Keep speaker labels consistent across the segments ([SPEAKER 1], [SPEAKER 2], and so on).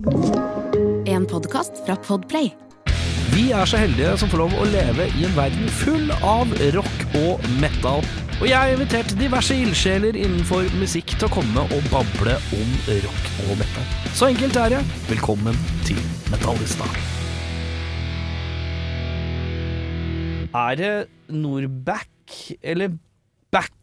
[SPEAKER 1] En podkast fra Podplay.
[SPEAKER 2] Vi er så heldige som får lov å leve i en verden full av rock og metal. Og jeg har invitert diverse ildsjeler innenfor musikk til å komme og bable om rock og metal. Så enkelt er det. Velkommen til Metallista. Er det Norback eller Back?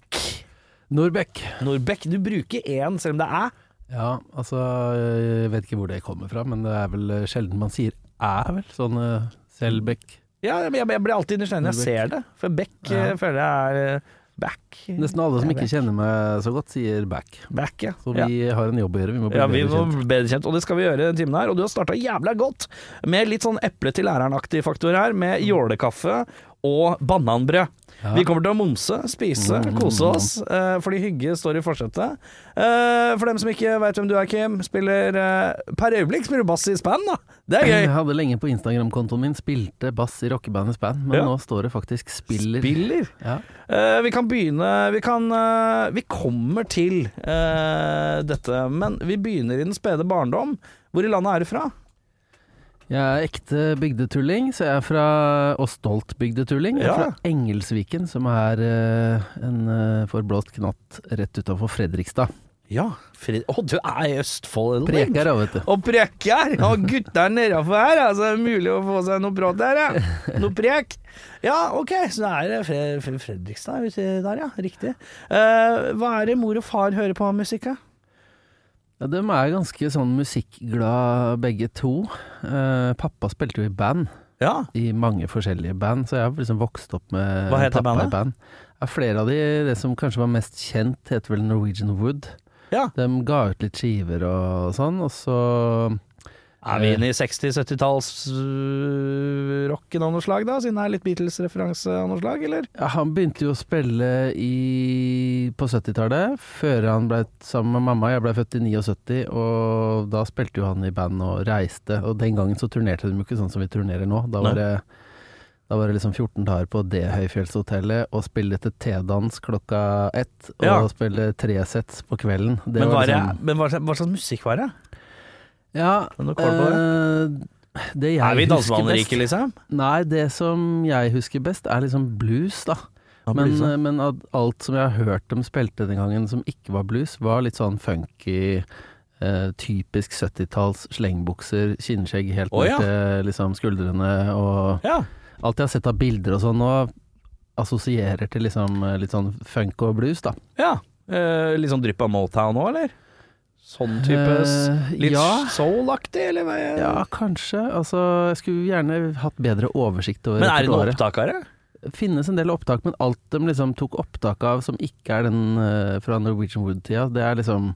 [SPEAKER 3] Norbekk.
[SPEAKER 2] Norbeck. Du bruker én selv om det er
[SPEAKER 3] Ja, altså Jeg vet ikke hvor det kommer fra, men det er vel eh, sjelden man sier æ, vel? Sånn uh, Selbekk.
[SPEAKER 2] Ja, jeg, jeg blir alltid nysgjerrig når jeg ser det. For Beck
[SPEAKER 3] Ja.
[SPEAKER 2] eh, føler jeg er eh, back.
[SPEAKER 3] Nesten alle som ikke
[SPEAKER 2] back.
[SPEAKER 3] kjenner meg så godt, sier back.
[SPEAKER 2] Back, ja.
[SPEAKER 3] Så
[SPEAKER 2] ja.
[SPEAKER 3] vi har en jobb å gjøre. Vi må bli
[SPEAKER 2] Ja, vi
[SPEAKER 3] bedre kjent.
[SPEAKER 2] bedre kjent, og det skal vi gjøre denne timen her. Og du har starta jævla godt med litt sånn eple til læreren-aktig faktor her, med jålekaffe og bananbrød.
[SPEAKER 3] Ja.
[SPEAKER 2] Vi kommer til å momse, spise,
[SPEAKER 3] Mm.
[SPEAKER 2] kose oss, eh, fordi hygge står i forsetet. Eh, for dem som ikke veit hvem du er, Kim, spiller eh, per øyeblikk spiller du bass i span, da. Det er
[SPEAKER 3] Jeg hadde lenge på Instagram-kontoen min spilte bass i rockebandet Span, men
[SPEAKER 2] Ja.
[SPEAKER 3] nå står det faktisk spiller.
[SPEAKER 2] Spiller.
[SPEAKER 3] Ja.
[SPEAKER 2] Eh, vi kan begynne Vi kan eh, Vi kommer til eh, dette, men vi begynner i den spede barndom. Hvor i landet er du fra?
[SPEAKER 3] Jeg er ekte bygdetulling, så jeg er fra Og stolt bygdetulling. Jeg er
[SPEAKER 2] Ja.
[SPEAKER 3] fra Engelsviken, som er eh, en eh, forblåst knatt rett utafor Fredrikstad.
[SPEAKER 2] Ja. Fred Å, du er i Østfold?
[SPEAKER 3] da, vet du.
[SPEAKER 2] Og preker! Og gutta nedafor her, altså. er Mulig å få seg noe prat der, ja. Noe prek. Ja, ok, så det er Fre Fre Fredrikstad uti der, ja. Riktig. Uh, hva er det mor og far hører på av musikk, da?
[SPEAKER 3] Ja, de er ganske sånn musikkglad begge to. Eh, pappa spilte jo i band,
[SPEAKER 2] Ja.
[SPEAKER 3] i mange forskjellige band, så jeg har liksom vokst opp med
[SPEAKER 2] Hva heter
[SPEAKER 3] pappa
[SPEAKER 2] bandet?
[SPEAKER 3] i band. Ja, flere av de, det som kanskje var mest kjent, heter vel Norwegian Wood.
[SPEAKER 2] Ja.
[SPEAKER 3] De ga ut litt skiver og sånn, og så
[SPEAKER 2] Er vi inne i 60-70-tallsrocken av noe slag, da? Siden det er litt Beatles-referanse av noe slag, eller?
[SPEAKER 3] ja, Han begynte jo å spille i, på 70-tallet, før han ble sammen med mamma. Jeg ble født i 79, og da spilte jo han i band og reiste. Og den gangen så turnerte de jo ikke sånn som vi turnerer nå. Da var det, da var det liksom 14 dager på det høyfjellshotellet og spille til T-dans klokka ett. Og
[SPEAKER 2] Ja.
[SPEAKER 3] spille tre sets på kvelden. Det
[SPEAKER 2] Men,
[SPEAKER 3] var
[SPEAKER 2] var det,
[SPEAKER 3] liksom
[SPEAKER 2] men hva, hva slags musikk var det?
[SPEAKER 3] Ja,
[SPEAKER 2] på det?
[SPEAKER 3] jeg
[SPEAKER 2] er vi
[SPEAKER 3] best
[SPEAKER 2] liksom?
[SPEAKER 3] Nei, det som jeg husker best, er liksom blues, da.
[SPEAKER 2] Ja,
[SPEAKER 3] Men,
[SPEAKER 2] blues,
[SPEAKER 3] eh, men alt som jeg har hørt dem spilte den gangen som ikke var blues, var litt sånn funky, eh, typisk 70-talls slengbukser, kinnskjegg helt
[SPEAKER 2] Å,
[SPEAKER 3] ned
[SPEAKER 2] ja.
[SPEAKER 3] til liksom skuldrene, og
[SPEAKER 2] Ja.
[SPEAKER 3] alt jeg har sett av bilder og sånn nå, assosierer til liksom litt sånn funk og blues, da.
[SPEAKER 2] ja. Eh, litt sånn drypp av Motown nå, eller? Sånn type
[SPEAKER 3] Eh,
[SPEAKER 2] Litt
[SPEAKER 3] ja.
[SPEAKER 2] soul-aktig, eller hva?
[SPEAKER 3] Ja, kanskje. Altså, jeg skulle gjerne hatt bedre oversikt over
[SPEAKER 2] Men er det noen opptakere? det?
[SPEAKER 3] Finnes en del opptak, men alt de liksom tok opptak av som ikke er den uh, fra Norwegian Wood-tida, det er liksom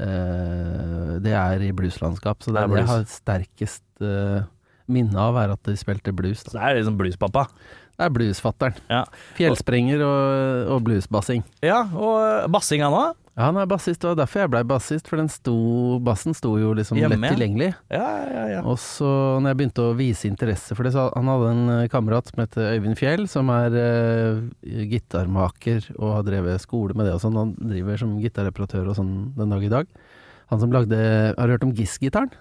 [SPEAKER 3] uh, Det er i blueslandskap. Så det
[SPEAKER 2] er
[SPEAKER 3] det jeg har sterkest uh, minne av, er at de spilte blues.
[SPEAKER 2] Så det er liksom bluespappa.
[SPEAKER 3] Det er bluesfatteren.
[SPEAKER 2] Ja.
[SPEAKER 3] Fjellsprenger og, og bluesbassing.
[SPEAKER 2] Ja, og bassinga nå?
[SPEAKER 3] Ja, han er bassist, det var derfor jeg blei bassist, for den sto, bassen sto jo liksom
[SPEAKER 2] Hjemme,
[SPEAKER 3] lett tilgjengelig.
[SPEAKER 2] Ja, ja, ja.
[SPEAKER 3] Og så når jeg begynte å vise interesse for det, så han hadde en eh, kamerat som heter Øyvind Fjell, som er uh, gitarmaker og har drevet skole med det og sånn. Han driver som gitarreparatør og sånn den dag i dag. Han som lagde Har du hørt om Giss-gitaren?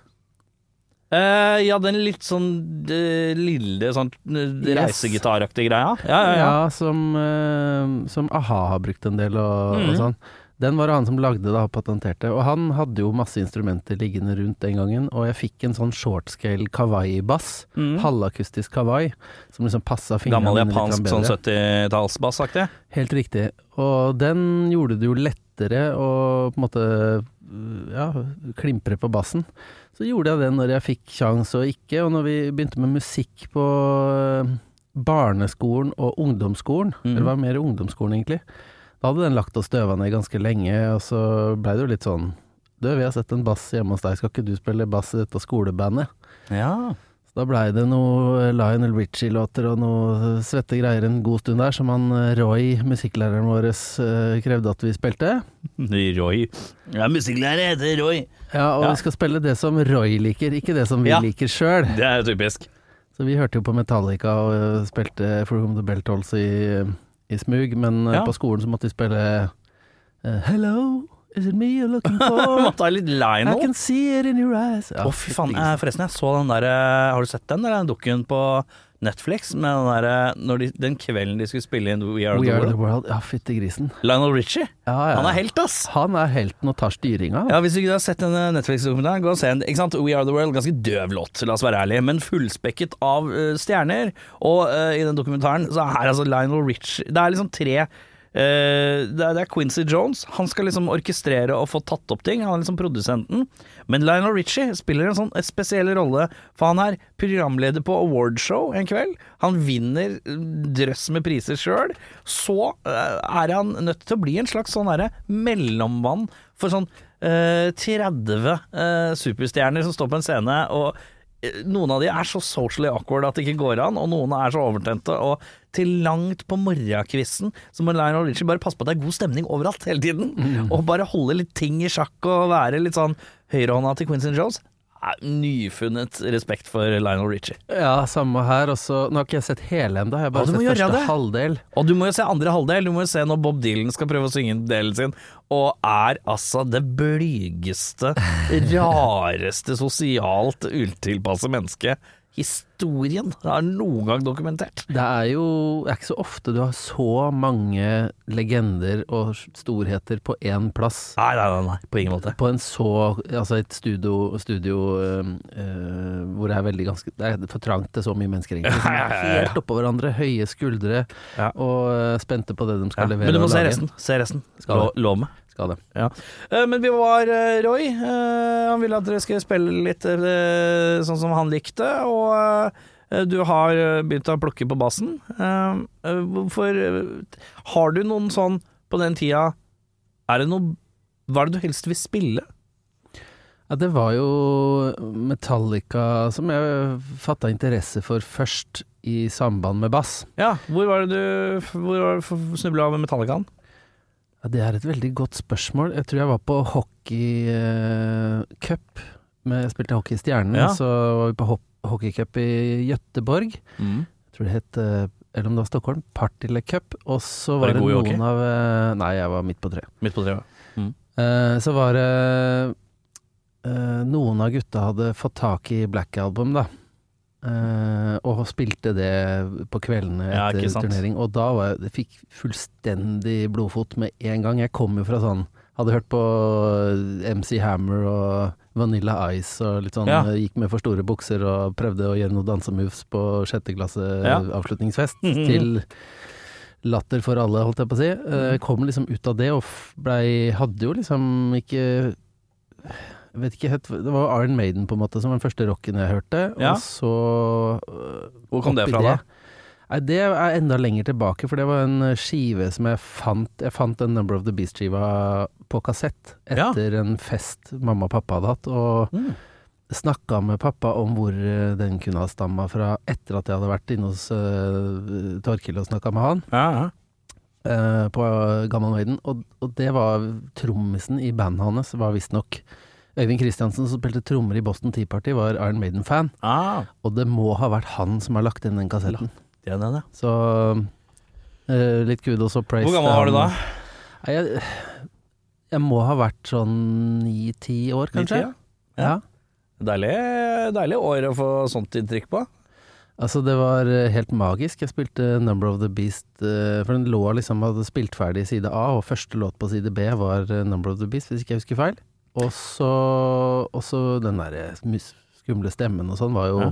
[SPEAKER 2] Uh, ja, den litt sånn uh, lille sånn
[SPEAKER 3] Yes.
[SPEAKER 2] reisegitaraktige greia. Ja, ja, ja.
[SPEAKER 3] som, uh, som a-ha har brukt en del og,
[SPEAKER 2] mm.
[SPEAKER 3] og sånn. Den var det han som lagde da, og patenterte. Og han hadde jo masse instrumenter liggende rundt den gangen, og jeg fikk en sånn shortscale kawaii-bass.
[SPEAKER 2] Mm.
[SPEAKER 3] Halvakustisk kawaii, som liksom passa fingrene
[SPEAKER 2] Gammel japansk sånn
[SPEAKER 3] bedre.
[SPEAKER 2] 70-tallsbassaktig.
[SPEAKER 3] Helt riktig. Og den gjorde det jo lettere å på en måte ja, klimpre på bassen. Så gjorde jeg det når jeg fikk sjanse og ikke, og når vi begynte med musikk på eh, barneskolen og ungdomsskolen,
[SPEAKER 2] mm.
[SPEAKER 3] eller det var mer ungdomsskolen egentlig, da hadde den lagt og støva ned ganske lenge, og så blei det jo litt sånn Du, vi har sett en bass hjemme hos deg, skal ikke du spille bass i dette skolebandet?
[SPEAKER 2] Ja.
[SPEAKER 3] Så da blei det noe Lionel Richie-låter og noe svette greier en god stund der, som han eh, Roy, musikklæreren vår, eh, krevde at vi spilte.
[SPEAKER 2] Roy. Ja, musikklærer heter Roy.
[SPEAKER 3] Ja, og
[SPEAKER 2] Ja.
[SPEAKER 3] vi skal spille det som Roy liker, ikke det som vi
[SPEAKER 2] Ja.
[SPEAKER 3] liker sjøl.
[SPEAKER 2] Det er typisk.
[SPEAKER 3] Så vi hørte jo på Metallica og spilte For Whom the Bell Tolls i, i smug, men eh,
[SPEAKER 2] Ja.
[SPEAKER 3] på skolen så måtte de spille uh, Hello, is it me you're looking for?
[SPEAKER 2] måtte ha litt
[SPEAKER 3] I can see it in your eyes.
[SPEAKER 2] Å, fy faen. Eh, forresten, jeg så den der Har du sett den? der dukken på Netflix med den der de, Den kvelden de skulle spille inn We Are,
[SPEAKER 3] We
[SPEAKER 2] the,
[SPEAKER 3] are
[SPEAKER 2] World.
[SPEAKER 3] the world. Ja, fytti grisen.
[SPEAKER 2] Lionel Richie.
[SPEAKER 3] Ja, ja.
[SPEAKER 2] Han er helt, ass!
[SPEAKER 3] Han er helten og tar styringa.
[SPEAKER 2] Ja, Hvis du ikke har sett denne Netflix-dokumentaren, gå og se den. Ikke sant? We Are The World, ganske døv låt, la oss være ærlige, men fullspekket av uh, stjerner. Og uh, i den dokumentaren så er altså Lionel Richie Det er liksom tre Uh, det, det er Quincy Jones. Han skal liksom orkestrere og få tatt opp ting. Han er liksom produsenten. Men Lionel Richie spiller en sånn spesiell rolle, for han er programleder på awardshow en kveld. Han vinner eh, drøss med priser sjøl. Så eh, er han nødt til å bli en slags sånn derre mellomvann for sånn eh, 30 eh, superstjerner som står på en scene, og eh, noen av de er så socially awkward at det ikke går an, og noen er så overtente. Og til langt på morgenkvisten så må Lionel Richie bare passe på at det er god stemning overalt hele tiden. Og bare holde litt ting i sjakk og være litt sånn høyrehånda til Quincy Jones. Nyfunnet respekt for Lionel Richie.
[SPEAKER 3] Ja, samme her. Også, nå har ikke jeg sett hele ennå, jeg har bare sett første
[SPEAKER 2] det.
[SPEAKER 3] halvdel.
[SPEAKER 2] Og du må jo se andre halvdel. Du må jo se når Bob Dylan skal prøve å synge delen sin, og er altså det blygeste, rareste, sosialt utilpasse mennesket historien har noen gang dokumentert.
[SPEAKER 3] Det er jo det er ikke så ofte du har så mange legender og storheter på én plass.
[SPEAKER 2] Nei, nei, nei, nei på ingen måte.
[SPEAKER 3] På en så Altså et studio, studio øh, øh, hvor det er veldig ganske Det er for trangt til så mye mennesker, egentlig.
[SPEAKER 2] Ja, ja,
[SPEAKER 3] helt oppå hverandre, høye skuldre,
[SPEAKER 2] Ja.
[SPEAKER 3] og øh, spente på det de skal levere.
[SPEAKER 2] men du må se resten. Se resten.
[SPEAKER 3] Skal Lå,
[SPEAKER 2] lov
[SPEAKER 3] det.
[SPEAKER 2] Ja. Eh, Men vi var eh, Roy. eh, Han ville at dere skulle spille litt sånn som han likte, og du har eh, begynt å plukke på bassen. Eh, eh, Hvorfor eh, Har du noen sånn på den tida Er det noe Hva er det du helst vil spille?
[SPEAKER 3] Ja, det var jo Metallica som jeg fatta interesse for først i samband med bass.
[SPEAKER 2] Ja, hvor var det du Hvor var du snubla av Metallicaen?
[SPEAKER 3] Ja, det er et veldig godt spørsmål. Jeg tror jeg var på hockeycup. Jeg spilte hockey i Stjernen,
[SPEAKER 2] Ja.
[SPEAKER 3] så var vi på hop- hockeycup i Gøteborg.
[SPEAKER 2] Mm.
[SPEAKER 3] Jeg tror det het, eh, eller om det var Stockholm, Partille Cup. Og så
[SPEAKER 2] Var
[SPEAKER 3] var, det noen
[SPEAKER 2] hockey?
[SPEAKER 3] av eh, Nei, jeg var midt på treet.
[SPEAKER 2] Midt på treet.
[SPEAKER 3] Eh, Så var det Noen av gutta hadde fått tak i Black Album, da. Uh, og spilte det på kveldene etter
[SPEAKER 2] ja,
[SPEAKER 3] turnering. Og da var jeg, det fikk fullstendig blodfot med en gang. Jeg kom jo fra sånn Hadde hørt på MC Hammer og Vanilla Ice og litt sånn.
[SPEAKER 2] Ja.
[SPEAKER 3] eh, Gikk med for store bukser og prøvde å gjøre noen dansemoves på sjette klasse
[SPEAKER 2] Ja.
[SPEAKER 3] avslutningsfest. Til latter for alle, holdt jeg på å si. Eh, kom liksom ut av det og blei Hadde jo liksom ikke vet ikke helt Det var Iron Maiden på en måte som var den første rocken jeg hørte.
[SPEAKER 2] Ja.
[SPEAKER 3] Og så øh,
[SPEAKER 2] Hvor kom det fra, da?
[SPEAKER 3] Nei, det er enda lenger tilbake, for det var en øh, skive som jeg fant Jeg fant en Number of the Beast-skiva på kassett
[SPEAKER 2] Ja.
[SPEAKER 3] etter en fest mamma og pappa hadde hatt. Og
[SPEAKER 2] Mm.
[SPEAKER 3] snakka med pappa om hvor øh, den kunne ha stamma fra etter at jeg hadde vært inne hos uh, Torkil og snakka med han
[SPEAKER 2] Ja, ja.
[SPEAKER 3] Uh, på Gammal Maiden, og, og det var trommisen i bandet hans, var visstnok Øyvind Kristiansen, som spilte trommer i Boston Tea Party, var Iron Maiden-fan,
[SPEAKER 2] Ah,
[SPEAKER 3] og det må ha vært han som har lagt inn den kassetten.
[SPEAKER 2] Det er den, ja.
[SPEAKER 3] Så eh, litt kudos og praise.
[SPEAKER 2] Hvor gammel var du da?
[SPEAKER 3] Nei, jeg, jeg må ha vært sånn ni-ti år, kanskje.
[SPEAKER 2] 9, 10,
[SPEAKER 3] Ja.
[SPEAKER 2] Deilig, deilig år å få sånt inntrykk på.
[SPEAKER 3] Altså, det var eh, helt magisk. Jeg spilte Number of the Beast, eh, for den lå liksom hadde spilt ferdig side A, og første låt på side B var eh, Number of the Beast, hvis ikke jeg husker feil. Og så den derre skumle stemmen og sånn var jo
[SPEAKER 2] Ja.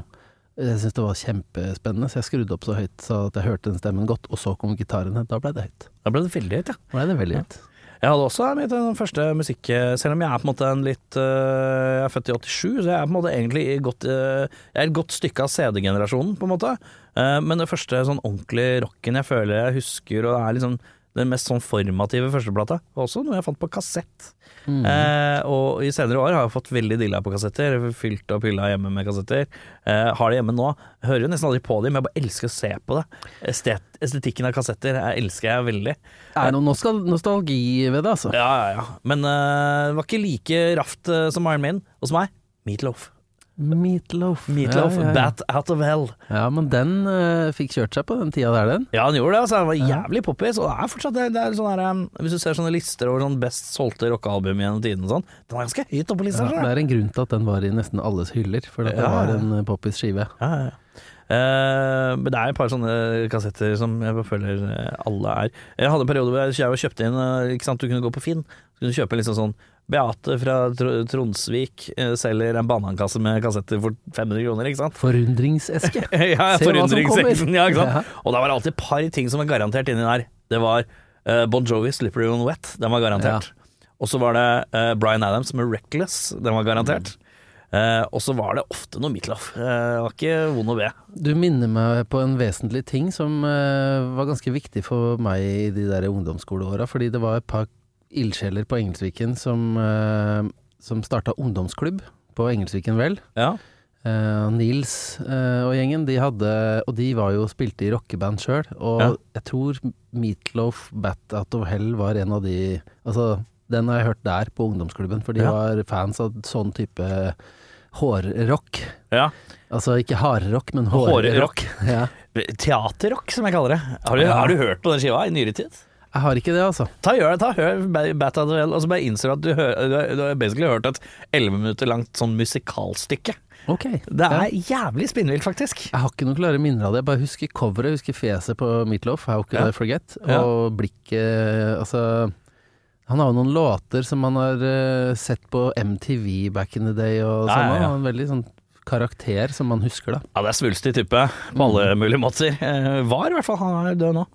[SPEAKER 3] Jeg syntes det var kjempespennende, så jeg skrudde opp så høyt så at jeg hørte den stemmen godt, og så kom gitarene. Da ble det høyt.
[SPEAKER 2] Da ble det veldig høyt, ja.
[SPEAKER 3] Da ble det veldig høyt.
[SPEAKER 2] Jeg hadde også mitt første musikk Selv om jeg er på en måte en litt øh, Jeg er født i 87, så jeg er på en måte egentlig i godt, Jeg er et godt stykke av CD-generasjonen, på en måte. Eh, men det første sånn ordentlig rocken jeg føler jeg husker, og det er liksom Den mest sånn formative førsteplata. Også noe jeg fant på kassett.
[SPEAKER 3] Mm.
[SPEAKER 2] Eh, og i senere år har jeg fått veldig dilla på kassetter. Fylt og hylla hjemme med kassetter. Eh, har det hjemme nå. Hører jo nesten aldri på dem, men jeg bare elsker å se på det. Estet, estetikken av kassetter jeg elsker jeg veldig.
[SPEAKER 3] Er det noe nostal nostalgi ved det, altså?
[SPEAKER 2] Ja, ja, ja. Men eh, det var ikke like raft eh, som Iron Man hos meg. Meatloaf.
[SPEAKER 3] Meatloaf.
[SPEAKER 2] Meatloaf,
[SPEAKER 3] ja, ja, ja.
[SPEAKER 2] Bat Out of Hell.
[SPEAKER 3] ja, men den uh, fikk kjørt seg på den tida der, den.
[SPEAKER 2] Ja, den gjorde det. Altså, Den var jævlig poppis. Og det er fortsatt det, det er sånn her, um, Hvis du ser sånne lister over sånn best solgte rockealbum gjennom tiden og sånn, den er ganske høyt oppe på lista.
[SPEAKER 3] Ja,
[SPEAKER 2] Ja,
[SPEAKER 3] det er en grunn til at den var i nesten alles hyller, for det
[SPEAKER 2] Ja,
[SPEAKER 3] var
[SPEAKER 2] ja.
[SPEAKER 3] en uh, poppis skive.
[SPEAKER 2] ja, ja. Eh, men det er et par sånne kassetter som jeg føler eh, alle er. Jeg hadde en periode hvor jeg kjøpte inn eh, Ikke sant, Du kunne gå på Finn, så kunne du kjøpe liksom sånn Beate fra Tr Tronsvik eh, selger en banankasse med kassetter for 500 kroner, ikke sant?
[SPEAKER 3] Forundringseske.
[SPEAKER 2] ja,
[SPEAKER 3] kommer.
[SPEAKER 2] ja, ikke sant?
[SPEAKER 3] Ja.
[SPEAKER 2] Og det var alltid et par ting som var garantert inni der. Det var uh, Bon Jovi, 'Slippery On Wet', den var garantert. Og så var det uh, Bryan Adams med 'Reckless', den var garantert. Eh, og så var det ofte noe Midtloff. Uh, det var ikke vond å be.
[SPEAKER 3] Du minner meg på en vesentlig ting som uh, var ganske viktig for meg i de der ungdomsskoleåra, fordi det var et par ildsjeler på Engelsviken som, uh, som starta ungdomsklubb på Engelsviken Vel.
[SPEAKER 2] Ja.
[SPEAKER 3] Uh, Nils uh, og gjengen, de hadde Og de var jo spilte i rockeband sjøl, og
[SPEAKER 2] Ja.
[SPEAKER 3] jeg tror Meatloaf Bat Out of Hell var en av de Altså, den har jeg hørt der på ungdomsklubben, for de
[SPEAKER 2] Ja.
[SPEAKER 3] var fans av sånn type hårrock.
[SPEAKER 2] ja.
[SPEAKER 3] Altså ikke hardrock, men
[SPEAKER 2] Hårrock.
[SPEAKER 3] hårrock. Ja.
[SPEAKER 2] Teaterrock, som jeg kaller det. Har du, har du hørt på den skiva i nyere tid?
[SPEAKER 3] Jeg har ikke det, altså.
[SPEAKER 2] Ta gjør det, ta hør Bata Hell, og så bare innser at du, hø- du, har- du har basically hørt et 11 minutter langt sånn musikalstykke.
[SPEAKER 3] Ok.
[SPEAKER 2] Det
[SPEAKER 3] Ja.
[SPEAKER 2] er jævlig spinnvilt, faktisk.
[SPEAKER 3] Jeg har ikke noen klare minner av det. Jeg bare husker coveret, jeg husker fjeset på Meatloaf, How Could
[SPEAKER 2] Ja.
[SPEAKER 3] I Forget?
[SPEAKER 2] Ja.
[SPEAKER 3] Og blikket Altså Han har jo noen låter som han har eh, sett på MTV back in the day og
[SPEAKER 2] Ja,
[SPEAKER 3] sånn.
[SPEAKER 2] ja, ja.
[SPEAKER 3] Han har veldig sånn karakter som man husker, da.
[SPEAKER 2] Ja, det er svulstig type på alle mulige måter. Eh, var i hvert fall, han er død nå.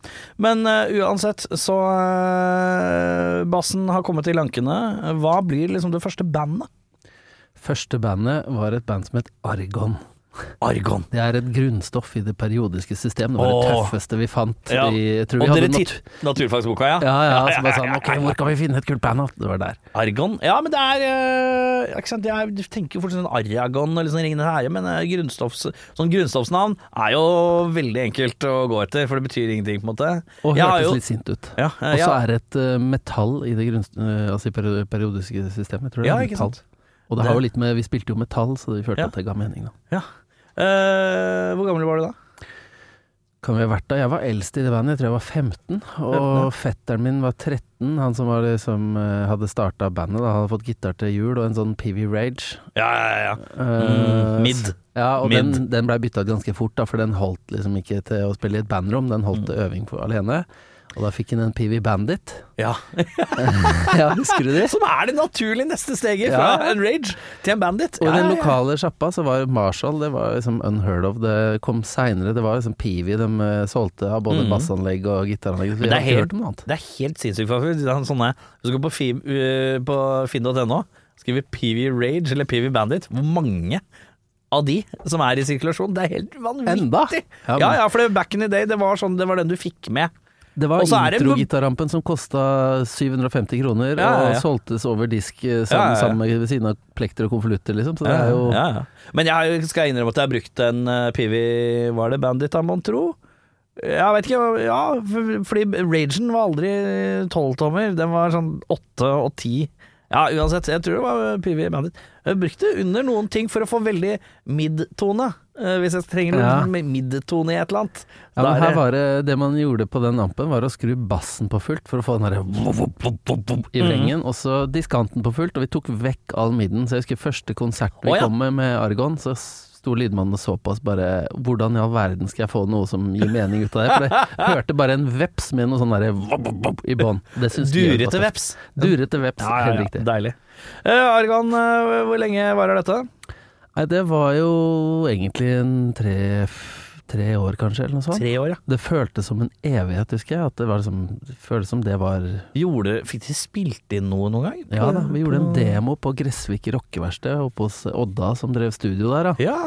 [SPEAKER 2] Men eh, uansett, så eh, Bassen har kommet til lankene. Hva blir liksom det første bandet?
[SPEAKER 3] Første bandet var et band som het Argon.
[SPEAKER 2] Argon.
[SPEAKER 3] Det er et grunnstoff i det periodiske system. Det var det tøffeste vi fant.
[SPEAKER 2] Ja.
[SPEAKER 3] I, tror vi
[SPEAKER 2] Og dere
[SPEAKER 3] nat-
[SPEAKER 2] naturfagsboka, ja?
[SPEAKER 3] Ja, ja, så bare
[SPEAKER 2] sa
[SPEAKER 3] sånn Ok, hvor kan vi finne et kult band? Det var der.
[SPEAKER 2] Argon? Ja, men det er øh, ikke sant? Jeg tenker jo fort sånn Aragon eller sånn Ringende herre, men eh, grunnstoffs, sånn grunnstoffsnavn er jo veldig enkelt å gå etter, for det betyr ingenting, på en måte.
[SPEAKER 3] Og
[SPEAKER 2] Jeg
[SPEAKER 3] hørtes
[SPEAKER 2] jo-
[SPEAKER 3] litt sint ut.
[SPEAKER 2] Ja,
[SPEAKER 3] Og
[SPEAKER 2] eh,
[SPEAKER 3] så er det et øh, metall i det altså i periodiske systemet. Jeg tror det
[SPEAKER 2] Ja, ikke
[SPEAKER 3] metall.
[SPEAKER 2] sant?
[SPEAKER 3] Og det, har jo litt med Vi spilte jo metall, så vi følte
[SPEAKER 2] Ja.
[SPEAKER 3] at det ga mening, da.
[SPEAKER 2] Eh, hvor gammel var du da?
[SPEAKER 3] Kan vi ha vært da? Jeg var eldst i det bandet, jeg tror jeg var 15. Og fetteren min var 13, han som var det som eh, hadde starta bandet. Da hadde fått gitar til jul og en sånn PV Rage.
[SPEAKER 2] Ja, ja, ja.
[SPEAKER 3] Eh,
[SPEAKER 2] Mm, mid.
[SPEAKER 3] Ja, og
[SPEAKER 2] Mid.
[SPEAKER 3] den, den blei bytta ut ganske fort, da, for den holdt liksom ikke til å spille i et bandrom, den holdt
[SPEAKER 2] Mm.
[SPEAKER 3] til øving for alene. Og da fikk han en PV Bandit.
[SPEAKER 2] ja.
[SPEAKER 3] ja, husker du det?
[SPEAKER 2] Som er det naturlige neste steget
[SPEAKER 3] Ja.
[SPEAKER 2] en rage til en bandit.
[SPEAKER 3] Og i den lokale sjappa så var Marshall det var liksom unheard of. Det kom seinere. Det var liksom Peavy de eh, solgte av både
[SPEAKER 2] Mhm.
[SPEAKER 3] bassanlegg og gitaranlegg. Så vi har ikke
[SPEAKER 2] helt-
[SPEAKER 3] hørt om noe annet.
[SPEAKER 2] Det er helt sinnssykt, faktisk. Sånne, hvis du går på, uh, på finn.no, skriver PV Rage eller PV Bandit, hvor mange av de som er i sirkulasjon? Det er helt vanvittig.
[SPEAKER 3] Enda?
[SPEAKER 2] Ja,
[SPEAKER 3] Ja,
[SPEAKER 2] for det, back in the day, det var, sånn, det var den du fikk med.
[SPEAKER 3] Det var introgitarrampen som kosta 750 kroner,
[SPEAKER 2] Ja, ja, ja.
[SPEAKER 3] og solgtes over disk
[SPEAKER 2] Ja,
[SPEAKER 3] eh, sammen, sammen med ved siden av plekter og konvolutter, liksom. Så det er jo.
[SPEAKER 2] Men jeg skal innrømme at jeg har brukt en uh, Pivi Var det Bandit mon tro? Jeg vet ikke, ja, fordi Ragen var aldri tolvtommer. Den var sånn åtte og ti. Ja, uansett, jeg tror det var Pivi Bandit. Jeg brukte under noen ting for å få veldig mid-tone. eh, hvis jeg trenger
[SPEAKER 3] Ja.
[SPEAKER 2] midtone i et eller annet.
[SPEAKER 3] Ja, men
[SPEAKER 2] er
[SPEAKER 3] her var det Det man gjorde på den ampen, var å skru bassen på fullt for å få den derre i vrengen, mm. og så diskanten på fullt, og vi tok vekk all midden. Så jeg husker første konsert vi
[SPEAKER 2] oh, ja.
[SPEAKER 3] kom med med Argon, så sto lydmannen og så på oss bare Hvordan i all verden skal jeg få noe som gir mening ut av det? For jeg hørte bare en veps med noe sånn derre i bånn.
[SPEAKER 2] Durete veps.
[SPEAKER 3] Durete veps,
[SPEAKER 2] Ja, ja,
[SPEAKER 3] helt riktig.
[SPEAKER 2] deilig. Eh, Argan, eh, hvor lenge varer dette?
[SPEAKER 3] Nei, det var jo egentlig en tre, tre år kanskje, eller noe sånt.
[SPEAKER 2] Tre år, ja.
[SPEAKER 3] Det føltes som en evighet, husker jeg. At det var liksom, det føltes som det var
[SPEAKER 2] Gjorde, fikk de spilt inn noe noen gang?
[SPEAKER 3] Ja da, vi gjorde en demo på Gressvik rockeverksted oppe hos Odda, som drev studio der, da.
[SPEAKER 2] Ja.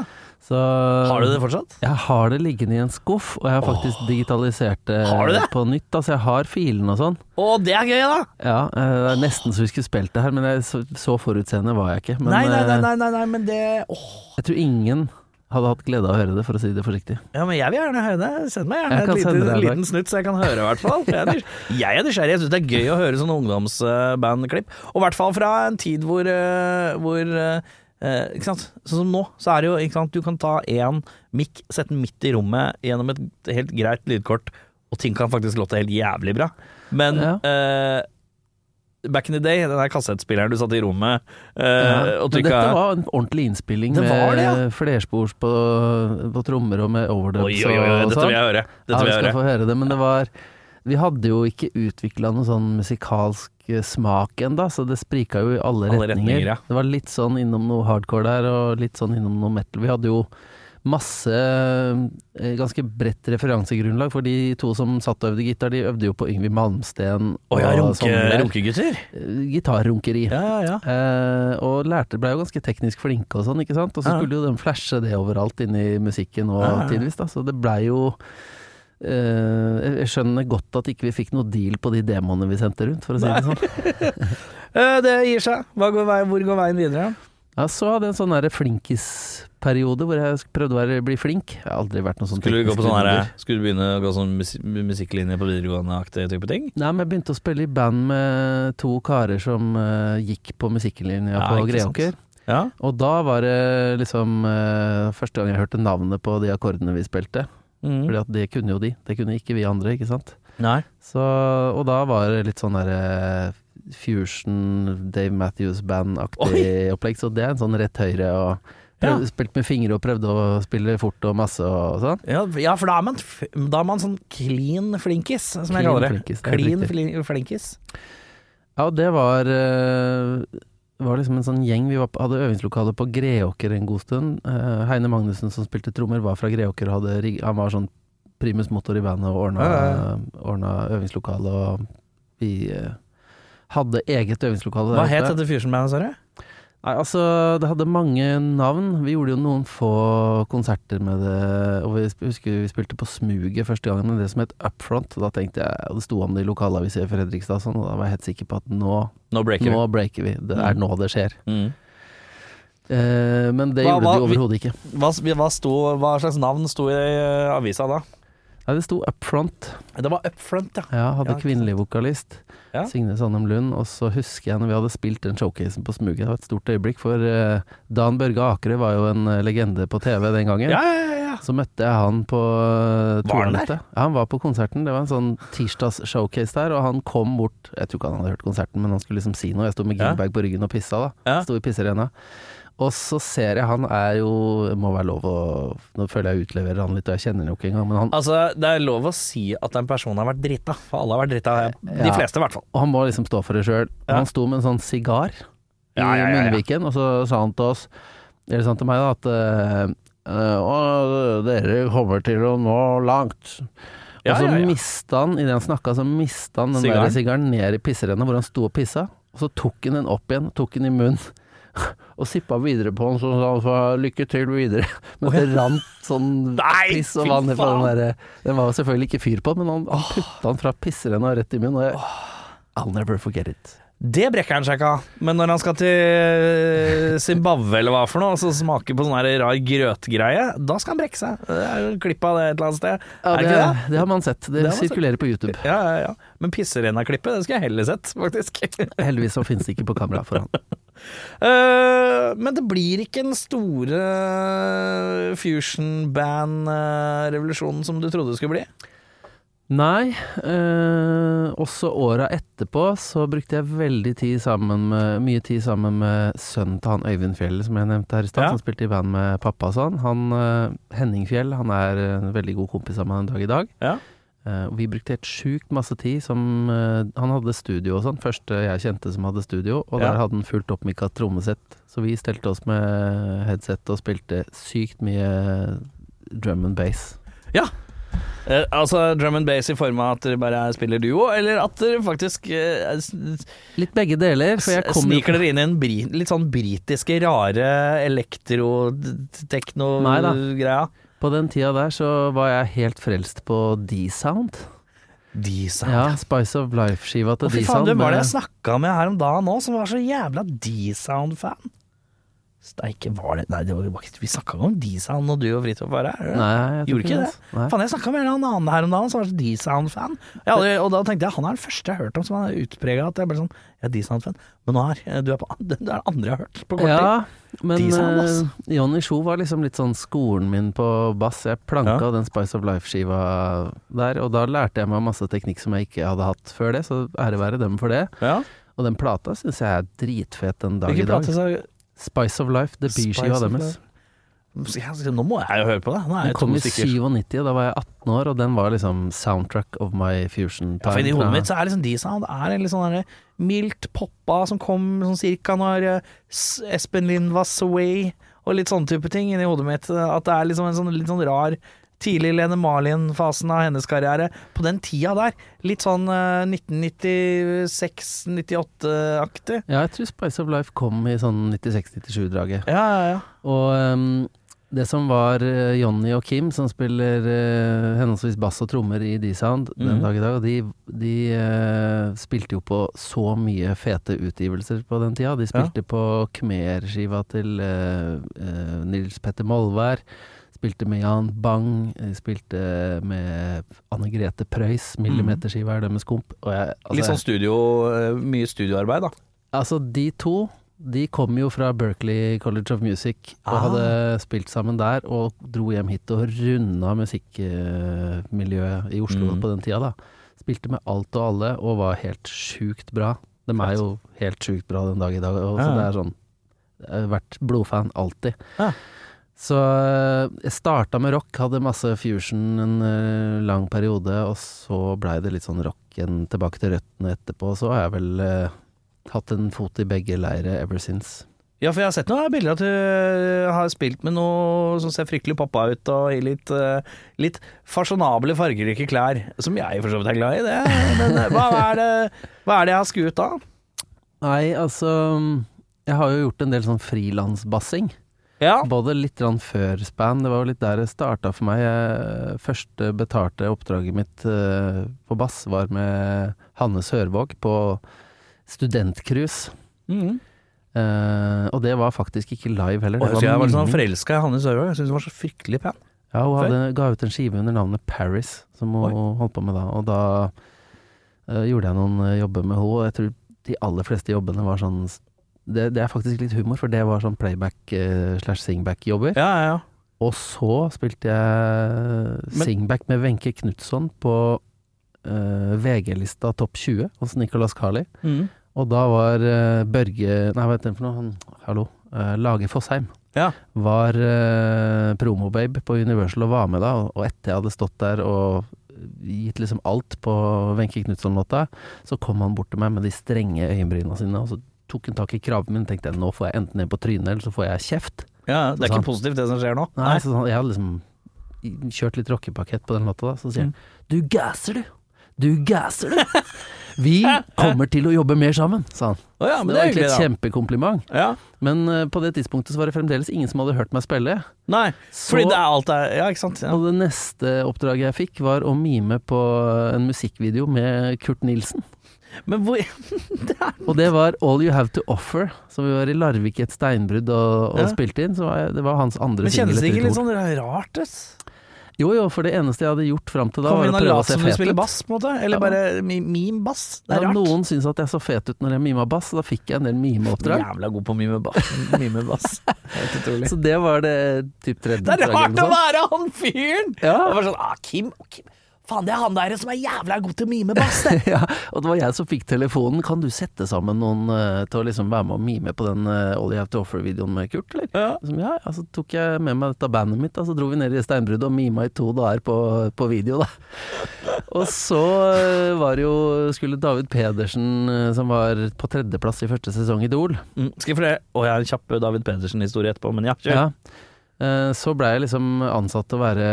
[SPEAKER 3] Så
[SPEAKER 2] Har du det fortsatt?
[SPEAKER 3] Jeg har det liggende i en skuff, og jeg har faktisk digitalisert det,
[SPEAKER 2] Har du det?
[SPEAKER 3] på nytt. Altså, jeg har filene og sånn.
[SPEAKER 2] Å, det er gøy, da!
[SPEAKER 3] Ja, eh, det er nesten så vi skulle spilt det her, men jeg, så, så forutseende var jeg ikke. Men
[SPEAKER 2] nei, nei, nei,
[SPEAKER 3] eh,
[SPEAKER 2] nei, nei, nei, men det åh.
[SPEAKER 3] jeg tror ingen hadde hatt glede av å høre det, for å si det forsiktig.
[SPEAKER 2] Ja, men jeg vil gjerne høre det. Send meg gjerne et lite, liten snutt, så jeg kan høre, i hvert fall. Jeg Jeg er nysgjerrig. Jeg syns det er gøy å høre sånne ungdomsbandklipp. Og i hvert fall fra en tid hvor, eh, hvor eh, Ikke sant. Sånn som nå, så er det jo ikke sant? Du kan ta én mikk, sette den midt i rommet gjennom et helt greit lydkort, og ting kan faktisk låte helt jævlig bra. Men
[SPEAKER 3] Ja.
[SPEAKER 2] eh, back in the day, den der kassettspilleren du satt i rommet eh,
[SPEAKER 3] Ja,
[SPEAKER 2] og
[SPEAKER 3] men
[SPEAKER 2] trykka
[SPEAKER 3] dette var en ordentlig innspilling
[SPEAKER 2] Det var det, ja.
[SPEAKER 3] flerspors på, på trommer og med overdubs
[SPEAKER 2] Oi, oi, oi,
[SPEAKER 3] og
[SPEAKER 2] dette
[SPEAKER 3] sånn.
[SPEAKER 2] vil jeg høre. Dette
[SPEAKER 3] ja,
[SPEAKER 2] vi
[SPEAKER 3] skal
[SPEAKER 2] høre.
[SPEAKER 3] få høre det, men det var Vi hadde jo ikke utvikla noe sånn musikalsk smak ennå, så det sprika jo i alle,
[SPEAKER 2] Alle
[SPEAKER 3] retninger.
[SPEAKER 2] retninger, ja.
[SPEAKER 3] Det var litt sånn innom noe hardcore der, og litt sånn innom noe metal. Vi hadde jo masse eh, ganske bredt referansegrunnlag, for de to som satt og øvde gitar, de øvde jo på Yngvi Malmsten
[SPEAKER 2] Og ja, runke, runkegutter?
[SPEAKER 3] Eh, Gitarrunkeri.
[SPEAKER 2] Ja, ja, ja.
[SPEAKER 3] Eh, og lærte ble jo ganske teknisk flinke og sånn, ikke sant. Og så skulle jo de flashe det overalt inn i musikken og tidvis, da. Så det blei jo Jeg skjønner godt at ikke vi fikk noe deal på de demoene vi sendte rundt, for å si det sånn.
[SPEAKER 2] Eh, Det gir seg. Hva går vei, hvor går veien videre?
[SPEAKER 3] Ja, så hadde jeg en sånn flinkisperiode hvor jeg prøvde å være, bli flink. Jeg har aldri vært noe sånn
[SPEAKER 2] Skulle du, gå på
[SPEAKER 3] teknisk
[SPEAKER 2] sånn her, skulle du begynne å gå sånn mus- musikklinje på videregående-aktig type ting?
[SPEAKER 3] Nei, men jeg begynte å spille i band med to karer som uh, gikk på musikklinja
[SPEAKER 2] Ja,
[SPEAKER 3] på. Greåker.
[SPEAKER 2] Ja.
[SPEAKER 3] Og da var det liksom uh, første gang jeg hørte navnet på de akkordene vi spilte.
[SPEAKER 2] Mm.
[SPEAKER 3] Fordi at det kunne jo de. Det kunne ikke vi andre, ikke sant.
[SPEAKER 2] Nei.
[SPEAKER 3] Så, og da var det litt sånn derre fusion Dave Matthews Band-aktig opplegg. Så det er en sånn rett høyre og prøv, ja. Spilt med fingre og prøvde å spille fort og masse og sånn.
[SPEAKER 2] Ja, ja, for da er, man, da er man sånn clean flinkis, som jeg kaller det.
[SPEAKER 3] flinkis, det
[SPEAKER 2] clean flinkis.
[SPEAKER 3] Ja, og det var eh, var liksom en sånn gjeng. Vi var, på- hadde øvingslokale på Greåker en god stund. Eh, Heine Magnussen som spilte trommer, var fra Greåker hadde Han var sånn primus motor i bandet og ordna,
[SPEAKER 2] Ja, ja,
[SPEAKER 3] ordna øvingslokale, og vi eh, hadde eget øvingslokale der
[SPEAKER 2] Hva het dette fusion-bandet, sa du?
[SPEAKER 3] Nei, altså, det hadde mange navn. Vi gjorde jo noen få konserter med det, og vi husker vi spilte på Smuget første gangen med det som het Upfront. Og da tenkte jeg, og det sto om det i lokalavisa i Fredrikstad, og sånn, og da var jeg helt sikker på at nå,
[SPEAKER 2] nå, Breaker.
[SPEAKER 3] nå breaker vi. Det er
[SPEAKER 2] Mm.
[SPEAKER 3] nå det skjer.
[SPEAKER 2] Mm.
[SPEAKER 3] Eh, men det
[SPEAKER 2] Hva-
[SPEAKER 3] gjorde
[SPEAKER 2] hva-
[SPEAKER 3] de overhodet ikke.
[SPEAKER 2] Hva, hva, sto, hva slags navn sto i eh, avisa da?
[SPEAKER 3] Nei, det sto Upfront.
[SPEAKER 2] Det var Upfront, ja.
[SPEAKER 3] Ja, hadde
[SPEAKER 2] Ja,
[SPEAKER 3] kvinnelig vokalist.
[SPEAKER 2] Ja.
[SPEAKER 3] Signe Sandem Lund. Og så husker jeg når vi hadde spilt den showcasen på Smuget, det var et stort øyeblikk, for uh, Dan Børge Akerø var jo en eh, legende på TV den gangen.
[SPEAKER 2] Ja, ja, ja.
[SPEAKER 3] Så møtte jeg han på uh,
[SPEAKER 2] der?
[SPEAKER 3] Ja, han var på konserten. Det var en sånn tirsdags showcase der, og han kom bort Jeg tror ikke han hadde hørt konserten, men han skulle liksom si noe. Jeg sto med Gilberg på ryggen og pissa, da.
[SPEAKER 2] Ja.
[SPEAKER 3] Sto i pisserena. Og så ser jeg han er jo Må være lov å Nå føler jeg utleverer han litt, og jeg kjenner han jo ikke engang, men han,
[SPEAKER 2] Altså, det er lov å si at en person har vært drita, for alle har vært drita. De
[SPEAKER 3] Ja.
[SPEAKER 2] fleste, i hvert fall.
[SPEAKER 3] og han må liksom stå for det sjøl.
[SPEAKER 2] Ja.
[SPEAKER 3] Han sto med en sånn sigar i
[SPEAKER 2] Ja,
[SPEAKER 3] munnviken, og så sa han til oss Eller sa han til meg, da, at eh, «Å, dere kommer til å nå langt. Og så
[SPEAKER 2] ja.
[SPEAKER 3] mista han, idet han snakka, så mista han den
[SPEAKER 2] Sigaren?
[SPEAKER 3] der sigaren ned i pisserenna hvor han sto og pissa. Og så tok han den opp igjen, tok den i munnen. Og sippa videre på den, så sa han sa lykke til videre. Men det rant sånn
[SPEAKER 2] Nei,
[SPEAKER 3] piss og vann fra den derre Den var selvfølgelig ikke fyr på, men han, han putta den fra pisserenna rett i munnen. Og jeg, I'll never forget it.
[SPEAKER 2] Det brekker han seg ikke av. Men når han skal til Zimbabwe eller hva for noe, og så smaker på sånn rar grøtgreie, da skal han brekke seg. Det er jo klipp av det et eller annet sted.
[SPEAKER 3] Ja,
[SPEAKER 2] det
[SPEAKER 3] det,
[SPEAKER 2] det?
[SPEAKER 3] har man sett. Det,
[SPEAKER 2] Det sirkulerer sett.
[SPEAKER 3] på YouTube.
[SPEAKER 2] Ja, ja, ja. Men pisserena-klippet, det skulle jeg heller sett, faktisk.
[SPEAKER 3] Heldigvis så finnes det ikke på kamera for han.
[SPEAKER 2] Eh, men det blir ikke den store fusion band-revolusjonen som du trodde det skulle bli.
[SPEAKER 3] Nei, eh, også åra etterpå så brukte jeg veldig tid sammen med, mye tid sammen med sønnen til han Øyvind Fjell, som jeg nevnte her i stad,
[SPEAKER 2] Ja.
[SPEAKER 3] som spilte i band med pappa og sånn. Han eh, Henning Fjell, han er en veldig god kompis av meg en dag i dag.
[SPEAKER 2] Ja.
[SPEAKER 3] Eh, vi brukte helt sjukt masse tid som eh, Han hadde studio og sånn, første jeg kjente som hadde studio, og
[SPEAKER 2] Ja.
[SPEAKER 3] der hadde han fullt oppmikka trommesett. Så vi stelte oss med headset og spilte sykt mye drum and bass.
[SPEAKER 2] Ja. Eh, altså drum and bass i form av at dere bare spiller duo, eller at dere faktisk eh,
[SPEAKER 3] Litt begge deler, for jeg kom
[SPEAKER 2] sniker dere inn i en bri litt sånn britiske, rare
[SPEAKER 3] Nei da.
[SPEAKER 2] elektro-tekno-greia?
[SPEAKER 3] På den tida der så var jeg helt frelst på D-Sound.
[SPEAKER 2] D-sound.
[SPEAKER 3] Ja, Spice of Life-skiva
[SPEAKER 2] Å,
[SPEAKER 3] til
[SPEAKER 2] fy faen,
[SPEAKER 3] D-Sound.
[SPEAKER 2] hvem var det jeg snakka med her om dagen nå, som var så jævla D-sound-fan. Steike, var det Nei, det var, det ikke- vi snakka om D-sound når du og Fridtjof
[SPEAKER 3] tror
[SPEAKER 2] Gjorde ikke det?
[SPEAKER 3] Nei.
[SPEAKER 2] Faen, jeg snakka med en annen her om dagen som var D-sound-fan. Og da tenkte jeg han er den første jeg har hørt om som er utprega at jeg ble sånn Jeg er D-sound-fan. Men nå er du er på, det er den andre jeg har hørt på kort tid.
[SPEAKER 3] Ja, men eh, Johnny Sjo var liksom litt sånn skolen min på bass. Jeg planka
[SPEAKER 2] Ja.
[SPEAKER 3] den Spice of Life-skiva der, og da lærte jeg meg masse teknikk som jeg ikke hadde hatt før det, så ære være dem for det.
[SPEAKER 2] Ja.
[SPEAKER 3] Og den plata syns jeg er dritfet den dag i dag.
[SPEAKER 2] plate
[SPEAKER 3] Spice of Life,
[SPEAKER 2] Spice of
[SPEAKER 3] deres.
[SPEAKER 2] Nå må jeg jo høre på det. Nå er
[SPEAKER 3] Den
[SPEAKER 2] jeg
[SPEAKER 3] kom i 97, og da var jeg 18 år, og den var liksom soundtrack of my fusion
[SPEAKER 2] Ja, for. I hodet mitt så er liksom D-sound er en litt sånn mildt poppa som kom sånn cirka når eh, Espen Lind was away, og litt sånne type ting inni hodet mitt. At det er liksom en sånn litt sånn rar tidlig Lene Marlin-fasen av hennes karriere. På den tida der. Litt sånn uh, 1996-98-aktig.
[SPEAKER 3] Ja, jeg tror Spice of Life kom i sånn 96-97-draget.
[SPEAKER 2] Ja, ja, ja.
[SPEAKER 3] Og um, det som var uh, Jonny og Kim, som spiller uh, henholdsvis bass og trommer i D-Sound den
[SPEAKER 2] Mhm.
[SPEAKER 3] dag i dag, de, de eh, spilte jo på så mye fete utgivelser på den tida. De spilte på Khmer-skiva til eh, eh, Nils Petter Molvær. Spilte med Jan Bang, spilte med Anne Grete Preus, millimeterskive er deres komp. Og jeg, altså,
[SPEAKER 2] Litt sånn studio eh, Mye studioarbeid, da.
[SPEAKER 3] Altså, de to de kom jo fra Berkeley College of Music og
[SPEAKER 2] Ah.
[SPEAKER 3] hadde spilt sammen der, og dro hjem hit og runda musikkmiljøet i Oslo
[SPEAKER 2] Mm.
[SPEAKER 3] på den tida, da. Spilte med alt og alle, og var helt sjukt bra. De er jo helt sjukt bra den dag i dag, og så
[SPEAKER 2] Ja.
[SPEAKER 3] det er sånn Jeg har vært blodfan alltid.
[SPEAKER 2] Ja.
[SPEAKER 3] Så eh, jeg starta med rock, hadde masse fusion en eh, lang periode, og så blei det litt sånn rock igjen tilbake til røttene etterpå. Så har jeg vel eh, hatt en fot i begge leire ever since.
[SPEAKER 2] Ja, for jeg har sett noen bilder at du eh, har spilt med noe som ser fryktelig pappa ut, og i litt, litt fasjonable, fargerike klær, som jeg for så vidt er glad i. Det. Men hva er det, hva er det jeg har skuet av?
[SPEAKER 3] Nei, altså Jeg har jo gjort en del sånn frilansbassing.
[SPEAKER 2] Ja.
[SPEAKER 3] Både litt før span, det var jo litt der det starta for meg. Første betalte oppdraget mitt eh, på bass var med Hanne Sørvåg på studentcruise.
[SPEAKER 2] Mm.
[SPEAKER 3] Uh, og det var faktisk ikke live heller.
[SPEAKER 2] Og jeg jeg var sånn forelska i Hanne Sørvåg. Jeg syntes hun var så fryktelig pen.
[SPEAKER 3] Ja, hun hadde, ga ut en skive under navnet Paris, som hun holdt på med da. Og da uh, gjorde jeg noen jobber med henne, og jeg tror de aller fleste jobbene var sånn Det, det er faktisk litt humor, for det var sånn playback eh, slash singback-jobber.
[SPEAKER 2] Ja, ja, ja.
[SPEAKER 3] Og så spilte jeg singback med Wenche Knutson på uh, VG-lista Topp 20 hos Nicolas Carli.
[SPEAKER 2] Mm.
[SPEAKER 3] Og da var uh, Børge Nei, hva heter den for noe? Han, hallo. Lage Fossheim
[SPEAKER 2] Ja.
[SPEAKER 3] var promobabe på Universal og var med da, og etter jeg hadde stått der og gitt liksom alt på Wenche Knutson-låta, så kom han bort til meg med de strenge øyenbryna sine, og så tok han tak i kraven min tenkte jeg, nå får jeg enten ned på trynet, eller så får jeg kjeft.
[SPEAKER 2] ja. Det er ikke positivt, det som skjer nå.
[SPEAKER 3] Nei, så sånn, jeg hadde liksom kjørt litt rockepakett på den låta, da, så sier han
[SPEAKER 2] Mm.
[SPEAKER 3] du gasser du! Du gasser du! Vi kommer til å jobbe mer sammen, sa han.
[SPEAKER 2] Oh ja, men
[SPEAKER 3] det var egentlig et kjempekompliment.
[SPEAKER 2] Ja.
[SPEAKER 3] Men uh, på det tidspunktet så var det fremdeles ingen som hadde hørt meg spille.
[SPEAKER 2] Nei,
[SPEAKER 3] Så-
[SPEAKER 2] fordi det er alt der Ja, ikke sant. Ja.
[SPEAKER 3] Og det neste oppdraget jeg fikk, var å mime på en musikkvideo med Kurt Nilsen.
[SPEAKER 2] Men hvor
[SPEAKER 3] Og det var All You Have To Offer, som vi var i Larvik i et steinbrudd og, og
[SPEAKER 2] Ja.
[SPEAKER 3] spilte inn. Så var det var hans andre
[SPEAKER 2] Men kjennes det ikke litt sånn rart ut?
[SPEAKER 3] Jo jo, for det eneste jeg hadde gjort fram til da,
[SPEAKER 2] Kom
[SPEAKER 3] var
[SPEAKER 2] prøve
[SPEAKER 3] å
[SPEAKER 2] og
[SPEAKER 3] prøve å
[SPEAKER 2] lat som du spiller bass, på en måte? Eller
[SPEAKER 3] Ja.
[SPEAKER 2] bare mi- meme-bass? Det
[SPEAKER 3] Ja,
[SPEAKER 2] er rart.
[SPEAKER 3] noen syns at jeg så fet ut når jeg mima bass, og da fikk jeg en del mimeoppdrag.
[SPEAKER 2] Jævla god på mime-bass. Mime-bass. Helt utrolig.
[SPEAKER 3] Så det var det typ tredje
[SPEAKER 2] Det er rart å være han fyren!
[SPEAKER 3] Ja.
[SPEAKER 2] Det var sånn, ah, Kim, Kim Faen, det er han der som er jævla god til å mime-bass, det!
[SPEAKER 3] ja, og det var jeg som fikk telefonen. Kan du sette sammen noen uh, til å liksom være med og mime på den uh, All You Have To Offer-videoen med Kurt, eller?
[SPEAKER 2] Ja.
[SPEAKER 3] Som, ja, ja, så tok jeg med meg dette bandet mitt, og så dro vi ned i steinbruddet og mima i to dager på, på video, da. Og så uh, var det jo Skulle David Pedersen, uh, som var på tredjeplass i første sesong Idol,
[SPEAKER 2] Mm. Skal jeg fortelle Å, jeg har en kjapp David Pedersen-historie etterpå, men ja, kjør.
[SPEAKER 3] ja. eh, så blei jeg liksom ansatt til å være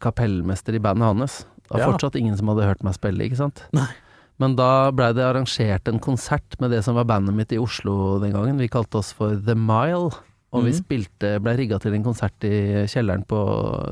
[SPEAKER 3] kapellmester i bandet hans. Det var
[SPEAKER 2] Ja.
[SPEAKER 3] fortsatt ingen som hadde hørt meg spille, ikke sant.
[SPEAKER 2] Nei.
[SPEAKER 3] Men da blei det arrangert en konsert med det som var bandet mitt i Oslo den gangen. Vi kalte oss for The Mile. Og vi
[SPEAKER 2] Mhm.
[SPEAKER 3] spilte, ble rigga til en konsert i kjelleren på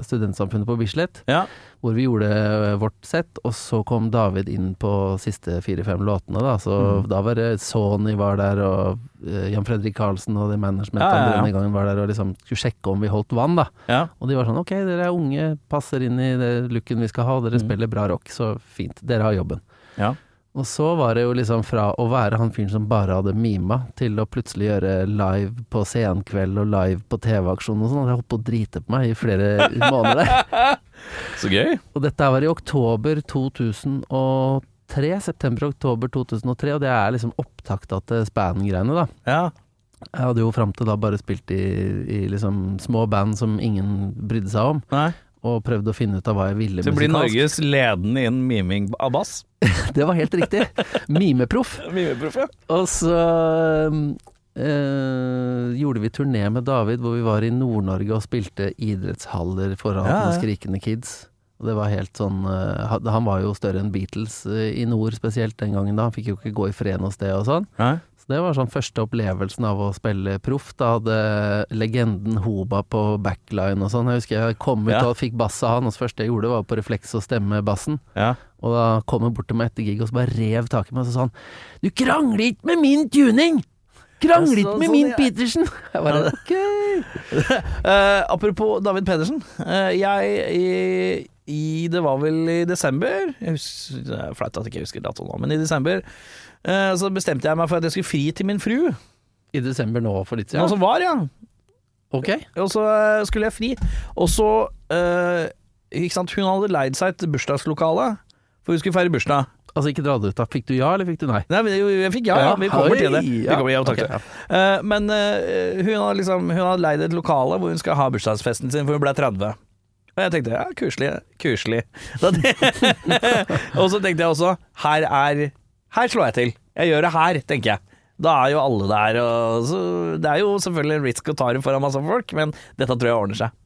[SPEAKER 3] Studentsamfunnet på Bislett.
[SPEAKER 2] Ja.
[SPEAKER 3] Hvor vi gjorde vårt sett, og så kom David inn på siste fire-fem låtene. Da Så
[SPEAKER 2] mm.
[SPEAKER 3] da var det Sony var der, og eh, Jan Fredrik Karlsen og det managementet
[SPEAKER 2] Ja, ja, ja.
[SPEAKER 3] denne gangen var der og liksom skulle sjekke om vi holdt vann, da.
[SPEAKER 2] Ja.
[SPEAKER 3] Og de var sånn ok, dere er unge, passer inn i det looken vi skal ha, dere
[SPEAKER 2] mm.
[SPEAKER 3] spiller bra rock, så fint, dere har jobben.
[SPEAKER 2] Ja.
[SPEAKER 3] Og så var det jo liksom fra å være han fyren som bare hadde mima, til å plutselig gjøre live på Senkveld og live på TV-aksjon og sånn. Jeg holdt på å drite på meg i flere måneder.
[SPEAKER 2] Så gøy.
[SPEAKER 3] Og dette var i oktober 2003. September-oktober 2003, og det er liksom opptakta til Span-greiene, da.
[SPEAKER 2] Ja.
[SPEAKER 3] Jeg hadde jo fram til da bare spilt i, i liksom små band som ingen brydde seg om,
[SPEAKER 2] Nei.
[SPEAKER 3] Og prøvd å finne ut av hva jeg ville
[SPEAKER 2] Til å bli. Norges ledende innen miming av bass.
[SPEAKER 3] Det var helt riktig. Mimeproff.
[SPEAKER 2] Mimeproff, ja.
[SPEAKER 3] Og så øh, gjorde vi turné med David hvor vi var i Nord-Norge og spilte idrettshaller foran
[SPEAKER 2] Ja, ja.
[SPEAKER 3] skrikende kids. Og det var helt sånn eh, han- Han var jo større enn Beatles eh, i nord spesielt den gangen da. Han fikk jo ikke gå i fred noe sted og sånn.
[SPEAKER 2] Nei.
[SPEAKER 3] Så det var sånn første opplevelsen av å spille proff. Da hadde legenden Hoba på backline og sånn. Jeg husker jeg kom ut
[SPEAKER 2] Ja.
[SPEAKER 3] og fikk bass av han, og det første jeg gjorde var på refleks å stemme bassen.
[SPEAKER 2] Ja.
[SPEAKER 3] Og da kom han bort til meg etter gig og så bare rev tak i meg og så sa han Du krangler ikke med min tuning! Krangler ikke
[SPEAKER 2] så-
[SPEAKER 3] med min
[SPEAKER 2] er-
[SPEAKER 3] Petersen! Jeg bare ok.
[SPEAKER 2] uh, apropos David Pedersen. Uh, jeg i, i Det var vel i desember jeg husker, Det er flaut at jeg ikke husker datoen nå, men i desember så bestemte jeg meg for at jeg skulle fri til min fru.
[SPEAKER 3] I desember nå for litt
[SPEAKER 2] Nå
[SPEAKER 3] siden?
[SPEAKER 2] som var, ja.
[SPEAKER 3] Ok.
[SPEAKER 2] Og så eh, skulle jeg fri. Og så uh, Ikke sant, hun hadde leid seg et bursdagslokale, for hun skulle feire bursdag.
[SPEAKER 3] Altså ikke dra det ut da. Fikk du ja, eller fikk du nei?
[SPEAKER 2] Nei, jeg, fikk ja, ja. Vi kommer til det. Vi kommer, ja, takk
[SPEAKER 3] ok, ja.
[SPEAKER 2] Uh, men uh, hun hadde liksom Hun hadde leid et lokale hvor hun skal ha bursdagsfesten sin, for hun ble 30. Og jeg tenkte ja, kuselig, kuselig. Og så tenkte jeg også her er Her slår jeg til. Jeg gjør det her, tenker jeg. Da er jo alle der, så Det er jo selvfølgelig en risk å ta det foran masse folk, men dette tror jeg ordner seg.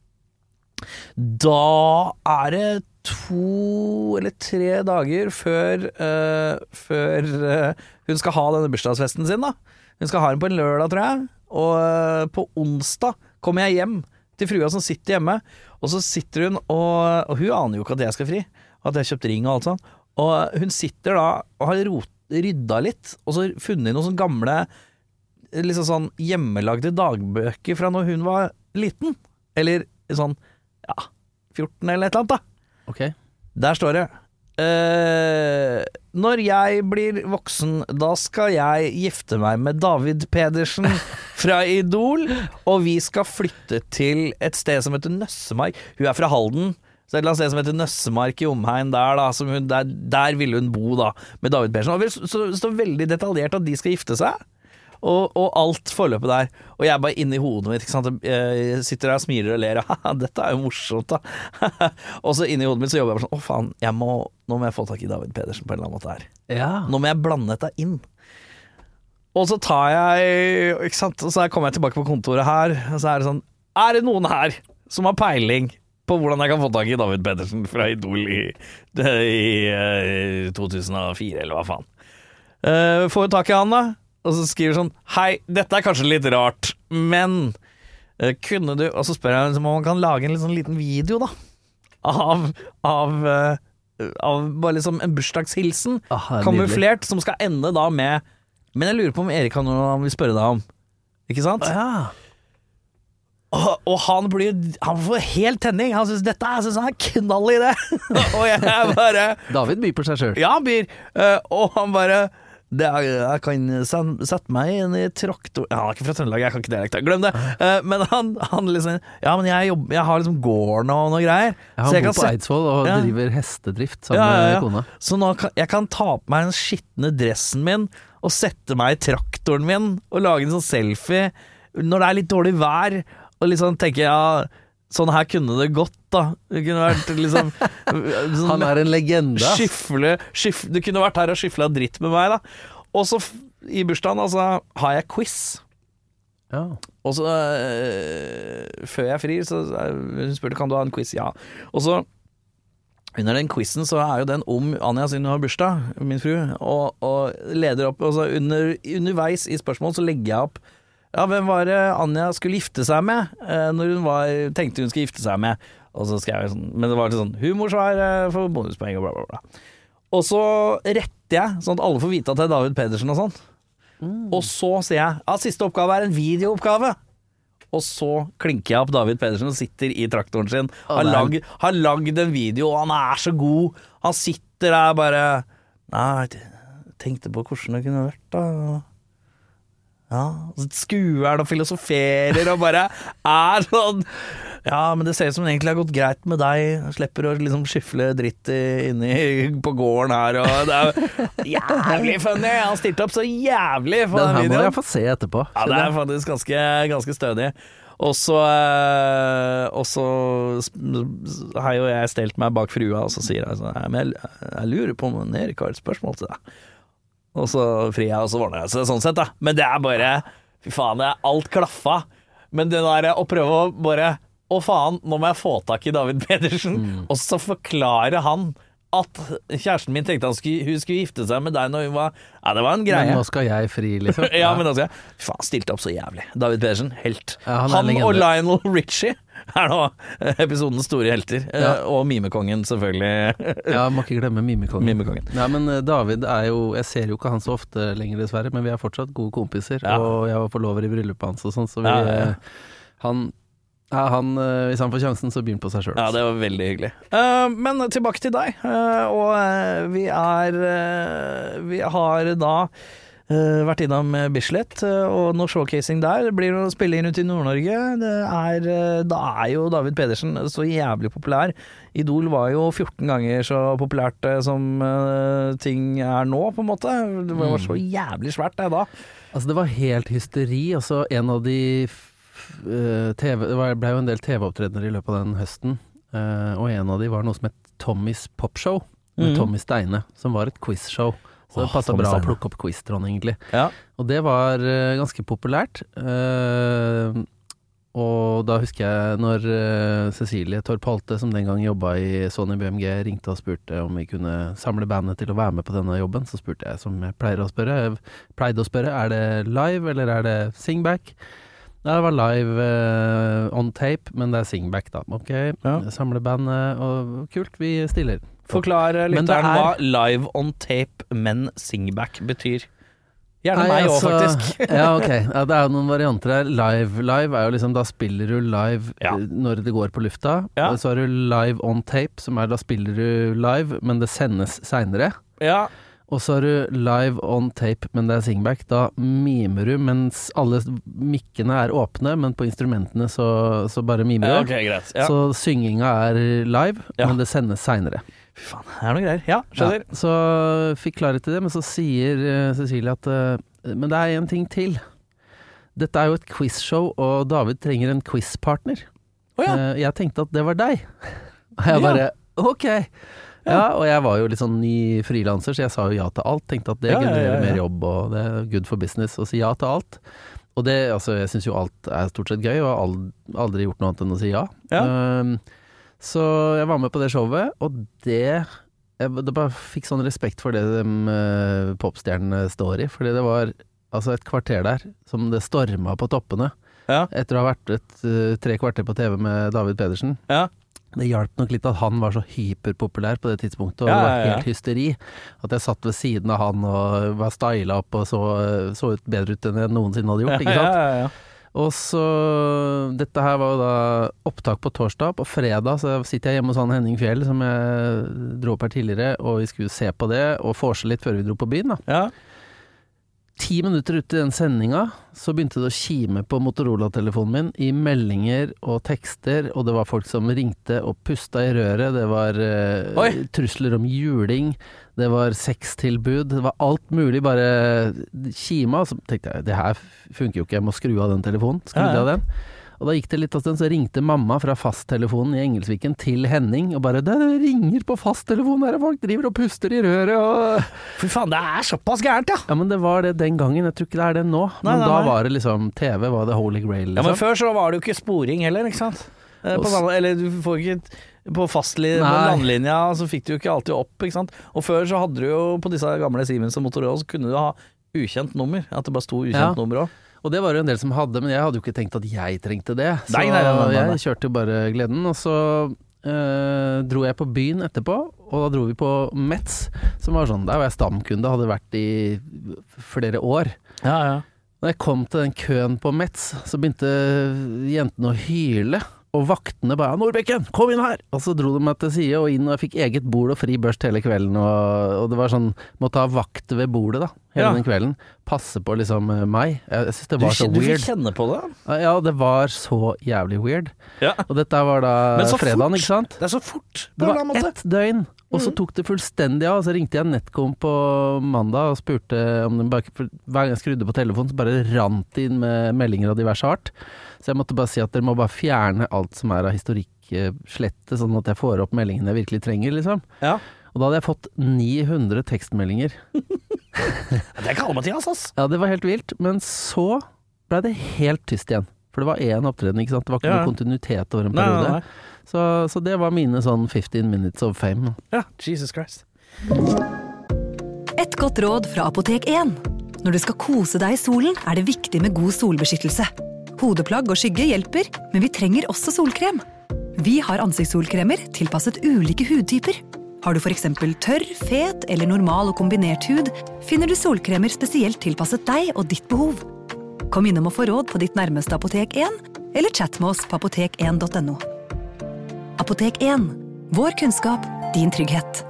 [SPEAKER 2] Da er det to eller tre dager før, uh, før uh, hun skal ha denne bursdagsfesten sin. da Hun skal ha den på en lørdag, tror jeg. Og uh, på onsdag kommer jeg hjem til frua som sitter hjemme. Og så sitter hun og Og hun aner jo ikke at jeg skal fri. At jeg har kjøpt ring og alt sånt. Og hun sitter da og har rot, rydda litt, og så funnet noen sånne gamle liksom sånn hjemmelagde dagbøker fra når hun var liten. Eller sånn ja, 14 eller et eller annet, da.
[SPEAKER 3] Ok.
[SPEAKER 2] Der står det Uh, Når jeg blir voksen, da skal jeg gifte meg med David Pedersen fra Idol, og vi skal flytte til et sted som heter Nøssemark. Hun er fra Halden. Så et eller annet sted som heter Nøssemark i omegn der, da. Som hun, der, der ville hun bo, da, med David Pedersen. Og det står veldig detaljert at de skal gifte seg. Og, og alt forløpet der. Og jeg er bare inni hodet mitt. Jeg sitter der og smiler og ler. Haha, dette er jo morsomt, da. og så inni hodet mitt så jobber jeg bare sånn Å, faen, jeg må, nå må jeg få tak i David Pedersen på en eller annen måte her.
[SPEAKER 3] Ja.
[SPEAKER 2] Nå må jeg blande dette inn. Og så tar jeg Ikke sant. Og så kommer jeg tilbake på kontoret her, og så er det sånn Er det noen her som har peiling på hvordan jeg kan få tak i David Pedersen fra Idol i, i i 2004, eller hva faen. Uh, får tak i han, da. Og så skriver sånn Hei, dette er kanskje litt rart, men uh, kunne du Og så spør jeg om man kan lage en sånn liten video, da. Av, av, uh, av bare liksom en bursdagshilsen.
[SPEAKER 3] Ah, er.
[SPEAKER 2] Kamuflert, som skal ende da med Men jeg lurer på om Erik har noe han vil spørre deg om. Ikke sant?
[SPEAKER 3] Ja.
[SPEAKER 2] Og, og han blir Han får helt tenning. Han syns dette er, synes han er knall i det. og jeg bare
[SPEAKER 3] David byr på seg sjøl.
[SPEAKER 2] Ja, han byr. Eh, og han bare det er, jeg kan sette meg inn i traktor ja, Han er ikke fra Trøndelag, jeg kan ikke det Glem det. Eh, men han, han liksom Ja, men jeg, jobber, jeg har liksom gården og noe greier.
[SPEAKER 3] Ja, Han
[SPEAKER 2] så jeg
[SPEAKER 3] bor på Eidsvoll og
[SPEAKER 2] Ja.
[SPEAKER 3] driver hestedrift sammen
[SPEAKER 2] ja.
[SPEAKER 3] med kona.
[SPEAKER 2] Så nå kan, jeg kan ta på meg den skitne dressen min og sette meg i traktoren min og lage en sånn selfie når det er litt dårlig vær, og liksom tenker ja, sånn her kunne det gått, da. Det kunne vært liksom sånn,
[SPEAKER 3] Han er en legende.
[SPEAKER 2] Skifle, skif, Du kunne vært her og skifla dritt med meg, da. Og så i bursdagen, altså, har jeg quiz.
[SPEAKER 3] Ja.
[SPEAKER 2] Og så øh, Før jeg frir, så er- hun spurte kan du ha en quiz. Ja. Og så under den quizen så er jo den om Anja sin har bursdag, min fru, og, og leder opp og så under, Underveis i spørsmål så legger jeg opp Ja, hvem var det Anja skulle gifte seg med eh, når hun var, tenkte hun skulle gifte seg med? Og så skrev jeg sånn Men det var litt sånn humorsvar eh, for bonuspoeng og bla, bla, bla. Og så retter jeg, sånn at alle får vite at det er David Pedersen og sånn. Og så sier jeg at siste oppgave er en videooppgave. Og så klinker jeg opp David Pedersen som sitter i traktoren sin.
[SPEAKER 3] Å,
[SPEAKER 2] Har lagd en video, og han er så god. Han sitter der bare Nei, tenkte på hvordan det kunne vært, da. Ja, skuer og filosoferer og bare er sånn Ja, men det ser ut som det egentlig har gått greit med deg. Slipper å liksom skyfle dritt inni på gården her, og det er jævlig funny. Han stilte opp så jævlig for
[SPEAKER 3] Den
[SPEAKER 2] den
[SPEAKER 3] her må jeg få se etterpå.
[SPEAKER 2] Ja, det er faktisk ganske, ganske stødig. Og så eh, Og så har jo jeg stelt meg bak frua, og så sier jeg sånn jeg, jeg lurer på om Erik har et spørsmål til deg. Og så fri jeg, og så ordna jeg seg sånn sett, da. Men det er bare Fy faen, det er alt klaffa. Men det der å prøve å bare Å faen, nå må jeg få tak i David Pedersen. Og så forklare han at kjæresten min tenkte han skulle, hun skulle gifte seg med deg når hun var Ja, det var en greie.
[SPEAKER 3] Men nå skal jeg fri, liksom.
[SPEAKER 2] Ja, men altså, fy faen, stilte opp så jævlig. David Pedersen, helt.
[SPEAKER 3] Ja, han
[SPEAKER 2] han og Lionel Richie er nå eh, episodens store helter. Eh,
[SPEAKER 3] Ja.
[SPEAKER 2] Og mimekongen, selvfølgelig.
[SPEAKER 3] Ja, må ikke glemme Mimekongen.
[SPEAKER 2] mimekongen.
[SPEAKER 3] Nei, men eh, David er jo Jeg ser jo ikke han så ofte lenger, dessverre, men vi er fortsatt gode kompiser.
[SPEAKER 2] Ja.
[SPEAKER 3] Og jeg var forlover i bryllupet hans og sånn, så vi
[SPEAKER 2] Ja,
[SPEAKER 3] Han ja, han, hvis han får sjansen, så begynn på seg sjøl.
[SPEAKER 2] Ja, det var veldig hyggelig. Uh, men tilbake til deg. Uh, og uh, vi er Vi har da vært innom eh, Bislett, eh, og noe showcasing der. Det blir noe spilling ut i Nord-Norge. Det eh, Da er jo David Pedersen så jævlig populær. Idol var jo 14 ganger så populært eh, som eh, ting er nå, på en måte. Det var så jævlig svært, det da.
[SPEAKER 3] Altså, det var helt hysteri. Altså, en av de eh, TV Det ble jo en del TV-opptredener i løpet av den høsten, eh, og en av de var noe som het Tommys Popshow, med
[SPEAKER 2] mm.
[SPEAKER 3] Tommy Steine, som var et quizshow. Så det passa bra å plukke opp quiz-tråden, egentlig.
[SPEAKER 2] Ja.
[SPEAKER 3] Og det var uh, ganske populært. Uh, og da husker jeg når uh, Cecilie Torp Holte, som den gang jobba i Sony BMG, ringte og spurte om vi kunne samle bandet til å være med på denne jobben, så spurte jeg som jeg pleier å spørre, jeg pleide å spørre, er det live eller er det singback? Det var live uh, on tape, men det er singback, da. Ok,
[SPEAKER 2] Ja.
[SPEAKER 3] samle bandet, og kult, vi stiller.
[SPEAKER 2] Forklar lytteren
[SPEAKER 3] er-
[SPEAKER 2] hva live on tape, men singback betyr. Gjerne
[SPEAKER 3] Nei,
[SPEAKER 2] meg òg,
[SPEAKER 3] altså,
[SPEAKER 2] faktisk.
[SPEAKER 3] ja, ok. Ja, det er jo noen varianter her. Live live er jo liksom da spiller du live
[SPEAKER 2] Ja.
[SPEAKER 3] eh, når det går på lufta.
[SPEAKER 2] Ja.
[SPEAKER 3] Og så har du live on tape, som er da spiller du live, men det sendes seinere.
[SPEAKER 2] Ja,
[SPEAKER 3] Og så har du live on tape, men det er singback. Da mimer du mens alle mikkene er åpne, men på instrumentene så, så bare mimer du.
[SPEAKER 2] ja okay, greit. Ja.
[SPEAKER 3] Så synginga er live, men det sendes seinere.
[SPEAKER 2] Fy faen, det er noe greier. Ja, skjønner.
[SPEAKER 3] Ja, så fikk klarhet i det, men så sier eh, Cecilie at eh, Men det er en ting til. Dette er jo et quizshow, og David trenger en quizpartner.
[SPEAKER 2] Oh, ja.
[SPEAKER 3] Eh, jeg tenkte at det var deg. Og jeg bare ok. Ja, og jeg var jo litt sånn ny frilanser, så jeg sa jo ja til alt. Tenkte at det genererer mer jobb, og det er good for business å si ja til alt. Og det, altså, jeg syns jo alt er stort sett gøy, og har aldri gjort noe annet enn å si ja.
[SPEAKER 2] Ja.
[SPEAKER 3] Um, så jeg var med på det showet, og det jeg, det bare fikk sånn respekt for det de uh, popstjernene står i. Fordi det var altså et kvarter der som det storma på toppene.
[SPEAKER 2] Ja.
[SPEAKER 3] Etter å ha vært et, eh, tre kvarter på TV med David Pedersen.
[SPEAKER 2] Ja.
[SPEAKER 3] Det hjalp nok litt at han var så hyperpopulær på det tidspunktet, og
[SPEAKER 2] Ja,
[SPEAKER 3] det var
[SPEAKER 2] ja, ja.
[SPEAKER 3] helt hysteri. At jeg satt ved siden av han og var styla opp og så, så ut bedre ut enn jeg noensinne hadde gjort. Ikke sant? Og så Dette her var jo da opptak på torsdag. På fredag så sitter jeg hjemme hos han Henning Fjell, som jeg dro opp her tidligere, og vi skulle se på det og vorse litt før vi dro på byen, da.
[SPEAKER 2] Ja.
[SPEAKER 3] Ti minutter ut i den sendinga så begynte det å kime på Motorola-telefonen min i meldinger og tekster, og det var folk som ringte og pusta i røret. Det var
[SPEAKER 2] uh,
[SPEAKER 3] trusler om juling, det var sextilbud, det var alt mulig, bare kima. Så tenkte jeg det her funker jo ikke, jeg må skru av den telefonen. Skru
[SPEAKER 2] Ja, ja.
[SPEAKER 3] av den. Og da gikk det litt av stund, så ringte mamma fra fasttelefonen i Engelsviken til Henning og bare 'Det ringer på fasttelefonen her, folk driver og puster i røret', og
[SPEAKER 2] Fy faen, det er såpass gærent, ja!
[SPEAKER 3] Ja, men det var det den gangen, jeg tror ikke det er det nå.
[SPEAKER 2] Nei,
[SPEAKER 3] men
[SPEAKER 2] nei,
[SPEAKER 3] da
[SPEAKER 2] nei.
[SPEAKER 3] var det liksom TV var the holy grail, liksom.
[SPEAKER 2] Ja, Men
[SPEAKER 3] liksom.
[SPEAKER 2] før så var det jo ikke sporing heller, ikke sant? Eh, På eller du får ikke på fastli på landlinja så fikk du jo ikke alltid opp, ikke sant. Og før så hadde du jo på disse gamle Siemens og Motorola så kunne du ha ukjent nummer. At det bare sto ukjent
[SPEAKER 3] Ja.
[SPEAKER 2] nummer òg.
[SPEAKER 3] Og det var det en del som hadde, men jeg hadde jo ikke tenkt at jeg trengte det. Så
[SPEAKER 2] Nei, nei, nei, nei, nei.
[SPEAKER 3] jeg kjørte jo bare gleden. Og så eh, dro jeg på byen etterpå, og da dro vi på Metz, som var sånn Der var jeg stamkunde, hadde vært i flere år.
[SPEAKER 2] Ja, ja.
[SPEAKER 3] Når jeg kom til den køen på Metz, så begynte jentene å hyle. Og vaktene bare 'Nordbekken, kom inn her!' Og så dro de meg til side og inn, og jeg fikk eget bord og fri børst hele kvelden. Og, og det var sånn Måtte ha vakt ved bordet, da, hele
[SPEAKER 2] Ja.
[SPEAKER 3] den kvelden. Passe på liksom eh, meg. Jeg, synes syns det
[SPEAKER 2] Du,
[SPEAKER 3] var så
[SPEAKER 2] weird. du fikk kjenne på det?
[SPEAKER 3] Ja, det var så jævlig weird.
[SPEAKER 2] Ja.
[SPEAKER 3] Og dette var da fredagen, ikke sant?
[SPEAKER 2] Det er så fort.
[SPEAKER 3] Det var ett døgn, og så tok det fullstendig av. Så ringte jeg Netcom på mandag og spurte om de bare Hver gang jeg skrudde på telefonen, så bare rant det inn med meldinger av diverse art. Så jeg måtte bare si at dere må bare fjerne alt som er av historikk, slette, sånn at jeg får opp meldingene jeg virkelig trenger, liksom.
[SPEAKER 2] Ja.
[SPEAKER 3] Og da hadde jeg fått 900 tekstmeldinger.
[SPEAKER 2] Det er kaller Mathias, ass.
[SPEAKER 3] Ja, det var helt vilt. Men så ble det helt tyst igjen. For det var én opptreden, ikke sant. Det var ikke
[SPEAKER 2] Ja.
[SPEAKER 3] noe kontinuitet over en
[SPEAKER 2] Nei,
[SPEAKER 3] periode.
[SPEAKER 2] nei, nei.
[SPEAKER 3] Så, så det var mine sånn 15 minutes of fame.
[SPEAKER 2] Ja, Jesus Christ.
[SPEAKER 4] Et godt råd fra Apotek 1. Når du skal kose deg i solen, er det viktig med god solbeskyttelse. Hodeplagg og skygge hjelper, men vi trenger også solkrem. Vi har ansiktssolkremer tilpasset ulike hudtyper. Har du f.eks. tørr, fet eller normal og kombinert hud, finner du solkremer spesielt tilpasset deg og ditt behov. Kom innom og få råd på ditt nærmeste Apotek 1, eller chat med oss på apotek1.no. Apotek 1. Vår kunnskap, din trygghet.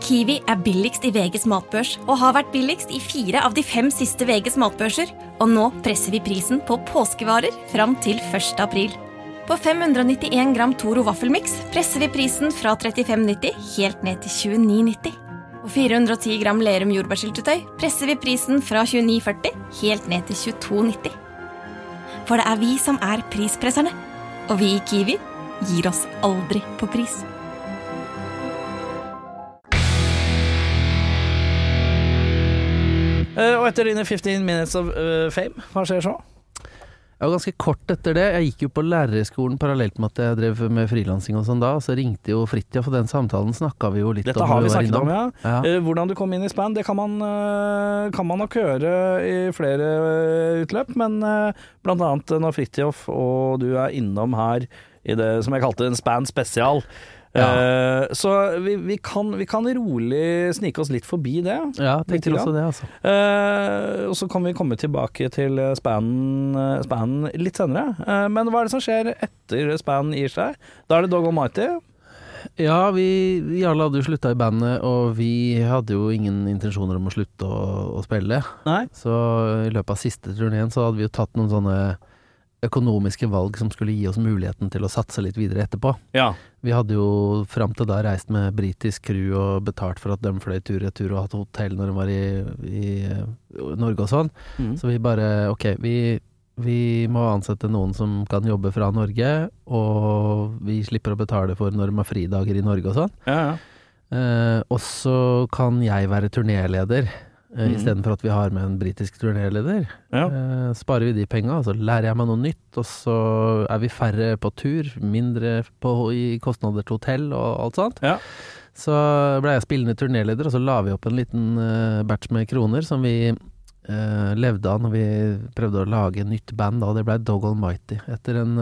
[SPEAKER 5] Kiwi er billigst i VGs matbørs og har vært billigst i fire av de fem siste VGs matbørser. Og nå presser vi prisen på påskevarer fram til 1. april. På 591 gram Toro vaffelmiks presser vi prisen fra 35,90 helt ned til 29,90. Og 410 gram Lerum jordbærsyltetøy presser vi prisen fra 29,40 helt ned til 22,90. For det er vi som er prispresserne. Og vi i Kiwi gir oss aldri på pris.
[SPEAKER 2] Eh, og etter dine 15 minutes of eh, fame, hva skjer så?
[SPEAKER 3] Jeg var ganske kort etter det. Jeg gikk jo på lærerskolen parallelt med at jeg drev med frilansing og sånn da. Og så ringte jo Fridtjof, og den samtalen snakka vi jo litt
[SPEAKER 2] Dette
[SPEAKER 3] om.
[SPEAKER 2] har vi snakket om, ja.
[SPEAKER 3] Ja.
[SPEAKER 2] Eh, hvordan du kom inn i span, det kan man, eh, kan man nok høre i flere eh, utløp, men blant annet når Fridtjof og du er innom her i det som jeg kalte en span spesial. Eh, så vi, vi, kan, vi kan rolig snike oss litt forbi det.
[SPEAKER 3] Ja, tenkte
[SPEAKER 2] Litt
[SPEAKER 3] også det, altså.
[SPEAKER 2] Eh, og så kan vi komme tilbake til spanen, eh, litt senere. Men hva er det som skjer etter spanen gir seg? Da er det Dog Almighty.
[SPEAKER 3] Ja, vi, Jarle hadde jo slutta i bandet, og vi hadde jo ingen intensjoner om å slutte å, å spille.
[SPEAKER 2] Nei.
[SPEAKER 3] Så i løpet av siste turneen så hadde vi jo tatt noen sånne økonomiske valg som skulle gi oss muligheten til å satse litt videre etterpå.
[SPEAKER 2] Ja.
[SPEAKER 3] Vi hadde jo fram til da reist med britisk crew og betalt for at de fløy tur-retur og hatt hotell når de var i, i eh, Norge og sånn.
[SPEAKER 2] Mm.
[SPEAKER 3] Så vi bare ok, vi, vi må ansette noen som kan jobbe fra Norge, og vi slipper å betale for når de har fridager i Norge og sånn.
[SPEAKER 2] Ja, ja.
[SPEAKER 3] Eh, og så kan jeg være turnéleder, eh,
[SPEAKER 2] Mhm.
[SPEAKER 3] istedenfor at vi har med en britisk turnéleder.
[SPEAKER 2] Ja.
[SPEAKER 3] Eh, sparer vi de penga, så lærer jeg meg noe nytt, og så er vi færre på tur, mindre på, i kostnader til hotell og alt sånt.
[SPEAKER 2] Ja.
[SPEAKER 3] Så ble jeg spillende turnéleder, og så la vi opp en liten eh, batch med kroner som vi uh, levde av når vi prøvde å lage nytt band, da, det ble Dog Almighty. Etter en,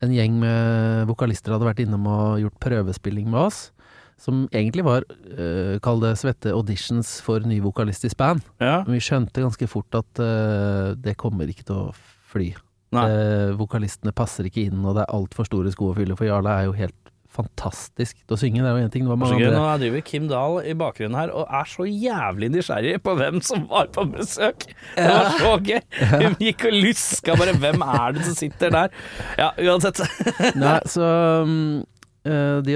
[SPEAKER 3] en gjeng med vokalister hadde vært innom og gjort prøvespilling med oss. Som egentlig var, uh, kall det svette auditions for ny vokalist i span.
[SPEAKER 2] ja.
[SPEAKER 3] Men vi skjønte ganske fort at uh, det kommer ikke til å fly. Eh, vokalistene passer ikke inn, og det er altfor store sko å fylle, for Jarle er jo helt fantastisk til å synge. Det er jo én ting, det var mange
[SPEAKER 2] andre. nå driver Kim Dahl i bakgrunnen her og er så jævlig nysgjerrig på hvem som var på besøk. Det var så gøy. Hun gikk og luska bare hvem er det som sitter der. Ja, uansett.
[SPEAKER 3] Nei, så eh, de,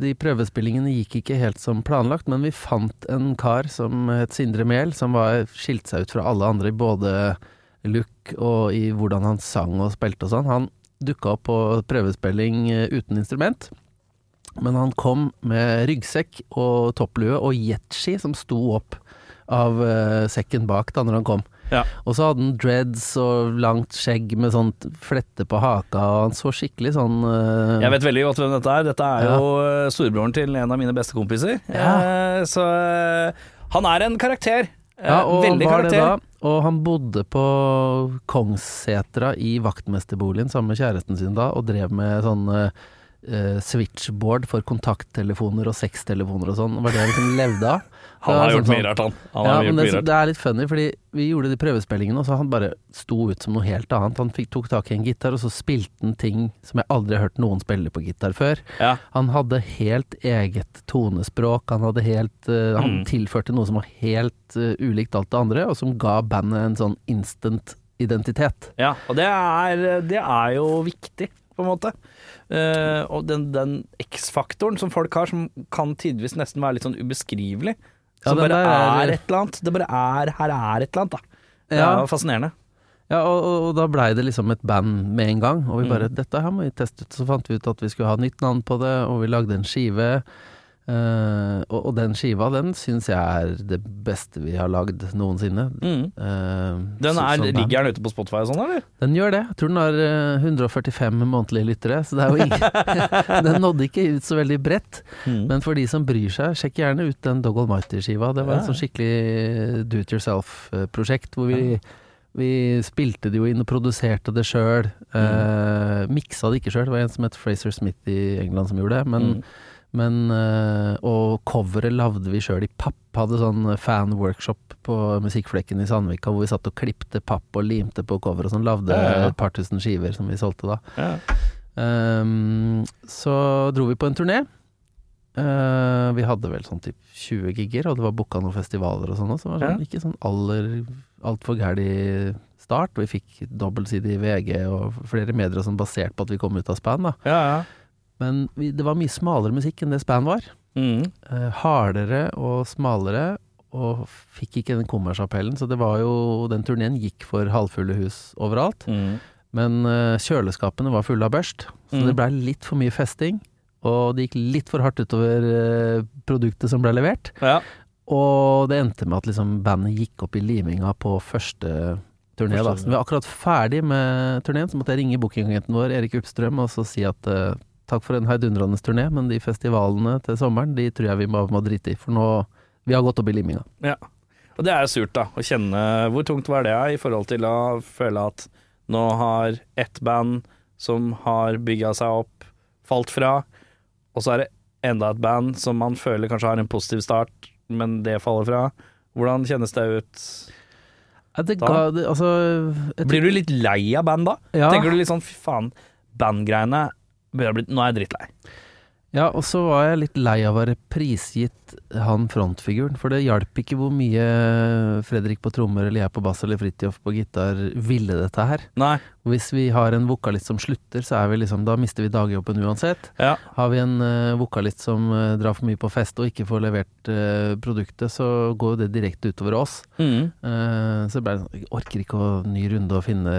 [SPEAKER 3] de prøvespillingene gikk ikke helt som planlagt, men vi fant en kar som het Sindre Mehl, som var skilte seg ut fra alle andre i både look og i hvordan han sang og spilte og sånn. Han dukka opp på prøvespilling eh, uten instrument. Men han kom med ryggsekk og topplue og jetski som sto opp av eh, sekken bak da når han kom.
[SPEAKER 2] Ja.
[SPEAKER 3] Og så hadde han dreads og langt skjegg med sånn flette på haka, og han så skikkelig sånn uh...
[SPEAKER 2] Jeg vet veldig godt hvem dette er. Dette er jo eh, storebroren til en av mine beste kompiser.
[SPEAKER 3] Ja.
[SPEAKER 2] Uh, Så uh, han er en karakter.
[SPEAKER 3] Ja, og
[SPEAKER 2] veldig
[SPEAKER 3] var det
[SPEAKER 2] karakter.
[SPEAKER 3] da. Og han bodde på Kongssetra i vaktmesterboligen sammen med kjæresten sin da, og drev med sånn uh, switchboard for kontakttelefoner og sextelefoner og sånn. Det var det han liksom levde av.
[SPEAKER 2] Han har gjort
[SPEAKER 3] sånn-
[SPEAKER 2] mye rart, han. han
[SPEAKER 3] ja, men det,
[SPEAKER 2] rart.
[SPEAKER 3] det er litt funny, fordi vi gjorde de prøvespillingene, og så han bare sto ut som noe helt annet. Han fikk, tok tak i en gitar, og så spilte han ting som jeg aldri har hørt noen spille på gitar før.
[SPEAKER 2] Ja.
[SPEAKER 3] Han hadde helt eget tonespråk, han hadde helt uh, Han
[SPEAKER 2] Mm.
[SPEAKER 3] tilførte noe som var helt uh, ulikt alt det andre, og som ga bandet en sånn instant identitet.
[SPEAKER 2] Ja, og det er, det er jo viktig, på en måte. Uh, og den, den X-faktoren som folk har, som kan tidvis nesten være litt sånn ubeskrivelig.
[SPEAKER 3] Ja,
[SPEAKER 2] Som
[SPEAKER 3] den
[SPEAKER 2] bare
[SPEAKER 3] er-
[SPEAKER 2] er et eller annet. Det bare er Her er et eller annet, da. Det
[SPEAKER 3] Ja.
[SPEAKER 2] er fascinerende.
[SPEAKER 3] Ja, og, og, og da blei det liksom et band med en gang, og vi bare
[SPEAKER 2] Mm.
[SPEAKER 3] Dette her må vi teste ut. Så fant vi ut at vi skulle ha nytt navn på det, og vi lagde en skive. Eh, og, og den skiva, den syns jeg er det beste vi har lagd noensinne.
[SPEAKER 2] Mm.
[SPEAKER 3] Uh,
[SPEAKER 2] Den er,
[SPEAKER 3] band.
[SPEAKER 2] Ligger den ute på Spotify og sånn, eller?
[SPEAKER 3] Den gjør det. Jeg tror den har eh, 145 månedlige lyttere, så det er jo ingen Den nådde ikke ut så veldig bredt.
[SPEAKER 2] Mm.
[SPEAKER 3] Men for de som bryr seg, sjekk gjerne ut den Dog Almighty-skiva. Det var
[SPEAKER 2] Ja.
[SPEAKER 3] et sånn skikkelig do it yourself-prosjekt, hvor vi, vi spilte det jo inn og produserte det sjøl. Uh, miksa det ikke sjøl, det var en som het Fraser Smith i England som gjorde det. Men,
[SPEAKER 2] Mm.
[SPEAKER 3] Men eh, Og coveret lagde vi sjøl i papp. Hadde sånn fan-workshop på Musikkflekken i Sandvika hvor vi satt og klipte papp og limte på cover og sånn. Lagde
[SPEAKER 2] Ja, ja.
[SPEAKER 3] et par tusen skiver som vi solgte da.
[SPEAKER 2] Ja.
[SPEAKER 3] Ehm, så dro vi på en turné. Uh, vi hadde vel sånn typ 20 gigger, og det var booka noen festivaler og sånn òg, Så det var sånn, ikke sånn aller altfor gæren start. Vi fikk dobbeltside i VG og flere medier og sånn basert på at vi kom ut av Span, da.
[SPEAKER 2] Ja, ja.
[SPEAKER 3] Men vi, det var mye smalere musikk enn det Span var.
[SPEAKER 2] Mm.
[SPEAKER 3] Eh, hardere og smalere, og fikk ikke den kommersappellen. Så det var jo Den turneen gikk for halvfulle hus overalt.
[SPEAKER 2] Mm.
[SPEAKER 3] Men eh, kjøleskapene var fulle av børst, så
[SPEAKER 2] Mm.
[SPEAKER 3] det blei litt for mye festing. Og det gikk litt for hardt utover eh, produktet som ble levert.
[SPEAKER 2] ja.
[SPEAKER 3] Og det endte med at liksom bandet gikk opp i liminga på første turné. Da. Så vi var akkurat ferdig med turneen, så måtte jeg ringe bookingagenten vår, Erik Uppstrøm, og så si at eh, takk for en heidundrende turné, men de festivalene til sommeren, de tror jeg vi bare må drite i. For nå Vi har gått opp i liminga.
[SPEAKER 2] Ja. Og det er jo surt, da, å kjenne Hvor tungt var det i forhold til å føle at nå har ett band som har bygga seg opp, falt fra, og så er det enda et band som man føler kanskje har en positiv start, men det faller fra. Hvordan kjennes det ut?
[SPEAKER 3] Det ga, det, altså,
[SPEAKER 2] Blir du litt lei av band da?
[SPEAKER 3] Ja.
[SPEAKER 2] Tenker du litt sånn fy faen, bandgreiene bli Nå er jeg drittlei.
[SPEAKER 3] Ja, og så var jeg litt lei av å være prisgitt han frontfiguren, for det hjalp ikke hvor mye Fredrik på trommer eller jeg på bass eller Fridtjof på gitar ville dette her.
[SPEAKER 2] Nei.
[SPEAKER 3] Hvis vi har en vokalist som slutter, så er vi liksom, da mister vi dagjobben uansett.
[SPEAKER 2] Ja.
[SPEAKER 3] Har vi en uh, vokalist som uh, drar for mye på fest og ikke får levert uh, produktet, så går det direkte utover oss.
[SPEAKER 2] Mm.
[SPEAKER 3] Så det ble sånn, jeg orker ikke å ny runde og finne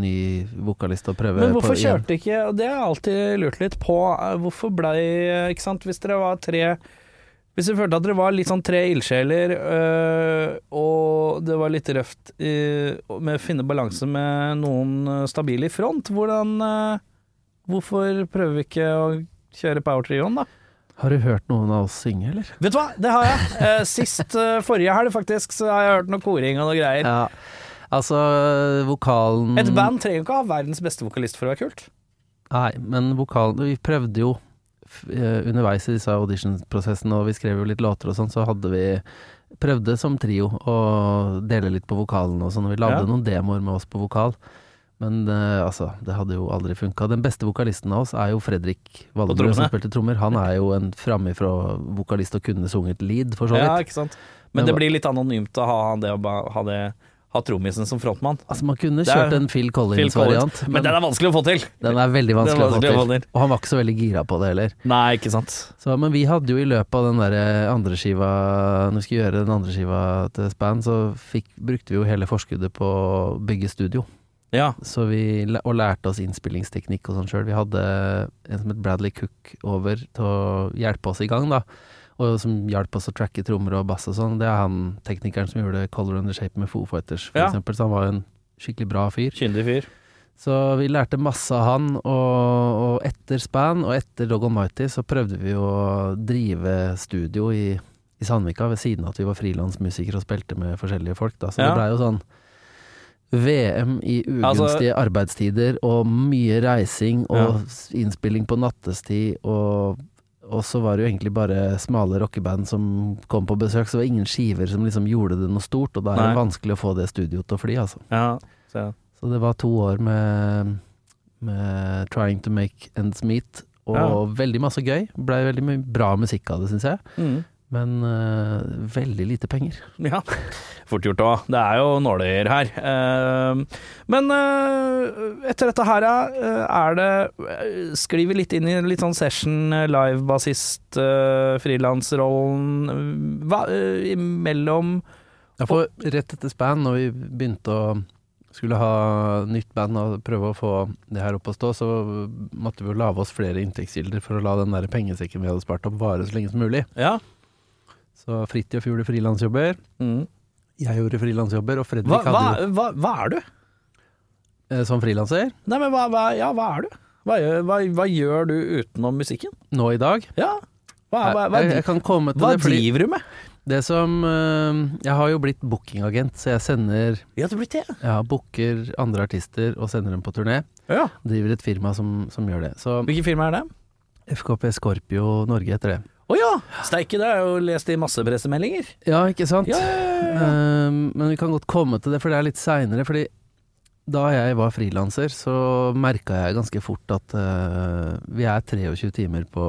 [SPEAKER 3] ny vokalist og prøve
[SPEAKER 2] Men hvorfor
[SPEAKER 3] på
[SPEAKER 2] kjørte ikke det har jeg alltid lurt litt på. eh, Hvorfor blei Ikke sant, hvis dere var tre Hvis dere følte at dere var litt sånn tre ildsjeler, øh, og det var litt røft øh, med å finne balanse med noen stabile i front, hvordan øh, Hvorfor prøver vi ikke å kjøre powertrioen, da?
[SPEAKER 3] Har du hørt noen av oss synge, eller?
[SPEAKER 2] Vet du hva, det har jeg. Eh, Sist, forrige helg faktisk, så har jeg hørt noe koring og noe greier.
[SPEAKER 3] Ja, altså vokalen
[SPEAKER 2] Et band trenger jo ikke ha verdens beste vokalist for å være kult.
[SPEAKER 3] Nei, men vokalen Vi prøvde jo eh, underveis i disse auditionprosessene, og vi skrev jo litt låter og sånn, så hadde vi prøvde som trio å dele litt på vokalen og sånn. og Vi lagde
[SPEAKER 2] Ja.
[SPEAKER 3] noen demoer med oss på vokal. Men uh, altså, det hadde jo aldri funka. Den beste vokalisten av oss er jo Fredrik Valderud, som spilte trommer. Han er jo en framifrå vokalist og kunne sunget lead, for så vidt.
[SPEAKER 2] Ja, ikke sant.
[SPEAKER 3] Men
[SPEAKER 2] Men det blir litt anonymt å ha det, å ha det, ha trommisen som frontmann.
[SPEAKER 3] Altså, man kunne
[SPEAKER 2] kjørt er
[SPEAKER 3] en Phil
[SPEAKER 2] Phil Collins.
[SPEAKER 3] Collins-variant,
[SPEAKER 2] Men,
[SPEAKER 3] men,
[SPEAKER 2] den er vanskelig å få til!
[SPEAKER 3] den er veldig vanskelig,
[SPEAKER 2] er vanskelig
[SPEAKER 3] å
[SPEAKER 2] å
[SPEAKER 3] få
[SPEAKER 2] få
[SPEAKER 3] til.
[SPEAKER 2] til.
[SPEAKER 3] Og han var ikke så veldig gira på det heller.
[SPEAKER 2] Nei, ikke sant.
[SPEAKER 3] Så, men vi hadde jo i løpet av den der andre skiva Når vi skulle gjøre den andre skiva til Span, så fikk, brukte vi jo hele forskuddet på å bygge studio.
[SPEAKER 2] Ja.
[SPEAKER 3] Så vi, og lærte oss innspillingsteknikk og sånn sjøl. Vi hadde en som het Bradley Cook over til å hjelpe oss i gang, da. Og som hjalp oss å tracke trommer og bass og sånn. Det er han teknikeren som gjorde Color and the Shape med Foo Fighters, for
[SPEAKER 2] Ja.
[SPEAKER 3] eksempel. Så han var jo en skikkelig bra fyr.
[SPEAKER 2] Kyndig fyr.
[SPEAKER 3] Så vi lærte masse av han, og, og etter Span og etter Dog Almighty så prøvde vi å drive studio i, i Sandvika ved siden av at vi var frilansmusikere og spilte med forskjellige folk, da. Så
[SPEAKER 2] Ja.
[SPEAKER 3] det blei jo sånn VM i
[SPEAKER 2] Altså-
[SPEAKER 3] ugunstige arbeidstider og mye reising og ja. innspilling på nattestid og og så var det jo egentlig bare smale rockeband som kom på besøk, så det var ingen skiver som liksom gjorde det noe stort, og da er det
[SPEAKER 2] Nei.
[SPEAKER 3] vanskelig å få det studioet til å fly, altså.
[SPEAKER 2] Ja. Så,
[SPEAKER 3] Så det var to år med, med trying to make ends meet, og
[SPEAKER 2] Ja.
[SPEAKER 3] veldig masse gøy. Blei veldig mye bra musikk av det, syns jeg.
[SPEAKER 2] mm.
[SPEAKER 3] Men uh, veldig lite penger.
[SPEAKER 2] Ja, fort gjort òg. Det er jo nåløyer her. Uh, men uh, etter dette her, er det Sklir vi litt inn i litt sånn session, live-bassist, uh, frilansrollen imellom
[SPEAKER 3] Ja, for rett etter Span, når vi begynte å skulle ha nytt band og prøve å få det her opp å stå, så måtte vi jo lage oss flere inntektskilder for å la den der pengesekken vi hadde spart opp, vare så lenge som mulig.
[SPEAKER 2] Ja.
[SPEAKER 3] Så Fridtjof gjorde frilansjobber,
[SPEAKER 2] Mm.
[SPEAKER 3] jeg gjorde frilansjobber, og Fredrik
[SPEAKER 2] Hva, hva,
[SPEAKER 3] hadde jo
[SPEAKER 2] hva, hva er du?
[SPEAKER 3] eh, som frilanser
[SPEAKER 2] Nei, men hva, hva, ja, hva er du? Hva, gjør- hva, hva du utenom musikken?
[SPEAKER 3] nå i dag.
[SPEAKER 2] Ja. Hva, hva, hva,
[SPEAKER 3] jeg, jeg kan komme til
[SPEAKER 2] hva
[SPEAKER 3] det, Hva
[SPEAKER 2] driver du med?
[SPEAKER 3] Det som øh, Jeg har jo blitt bookingagent, så jeg sender
[SPEAKER 2] Ja, du blitt det.
[SPEAKER 3] Ja, booker andre artister og sender dem på turné.
[SPEAKER 2] Ja.
[SPEAKER 3] Driver et firma som, som gjør det. Så
[SPEAKER 2] Hvilken firma er det?
[SPEAKER 3] FKP Scorpio Norge heter det.
[SPEAKER 2] Å ja! Steike, det jeg jo lest i masse pressemeldinger.
[SPEAKER 3] Ja, ikke sant?
[SPEAKER 2] Ja.
[SPEAKER 3] Ehm, men vi kan godt komme til det, for det er litt seinere. Fordi da jeg var frilanser, så merka jeg ganske fort at uh, vi er 23 timer på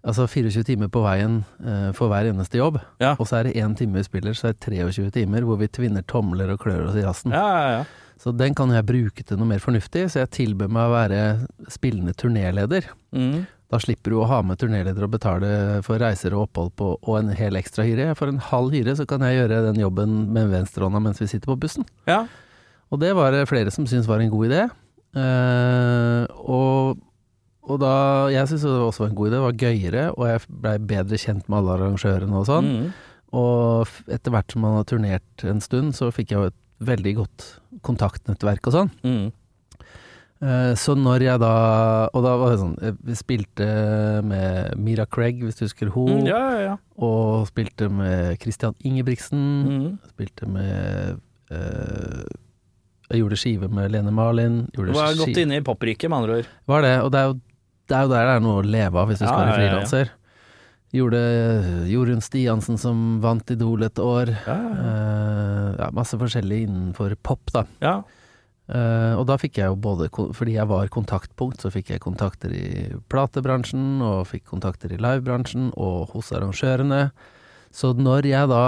[SPEAKER 3] Altså 24 timer på veien uh, for hver eneste jobb.
[SPEAKER 2] Ja.
[SPEAKER 3] Og så er det én time vi spiller, så er det 23 timer hvor vi tvinner tomler og klør oss i rassen.
[SPEAKER 2] Ja, ja, ja.
[SPEAKER 3] Så den kan jeg bruke til noe mer fornuftig, så jeg tilbød meg å være spillende turnéleder.
[SPEAKER 2] Mm.
[SPEAKER 3] Da slipper du å ha med turnéleder og betale for reiser og opphold på, og en hel ekstra hyre. For en halv hyre så kan jeg gjøre den jobben med venstrehånda mens vi sitter på bussen.
[SPEAKER 2] ja.
[SPEAKER 3] Og det var det flere som syntes var en god idé. Uh, og, og da Jeg syntes det også var en god idé, det var gøyere, og jeg blei bedre kjent med alle arrangørene og sånn.
[SPEAKER 2] Mm.
[SPEAKER 3] Og etter hvert som man har turnert en stund, så fikk jeg jo et veldig godt kontaktnettverk og sånn.
[SPEAKER 2] Mm.
[SPEAKER 3] Eh, Så når jeg da Og da var det sånn Jeg Vi spilte med Mira Craig, hvis du husker hun.
[SPEAKER 2] Mm, ja, ja, ja.
[SPEAKER 3] og spilte med Christian Ingebrigtsen.
[SPEAKER 2] Mm.
[SPEAKER 3] Spilte med eh, Jeg gjorde skive med Lene Marlin. Gjorde
[SPEAKER 2] Du var
[SPEAKER 3] ski-
[SPEAKER 2] godt inne i popriket, med andre ord.
[SPEAKER 3] Var det, og det er, jo, det er jo der det er noe å leve av hvis du skal være frilanser. Gjorde Jorunn Stiansen som vant Idol et år. Eh, ja, masse forskjellig innenfor pop, da.
[SPEAKER 2] ja.
[SPEAKER 3] Eh, og da fikk jeg jo både, fordi jeg var kontaktpunkt, så fikk jeg kontakter i platebransjen, og fikk kontakter i livebransjen, og hos arrangørene. Så når jeg da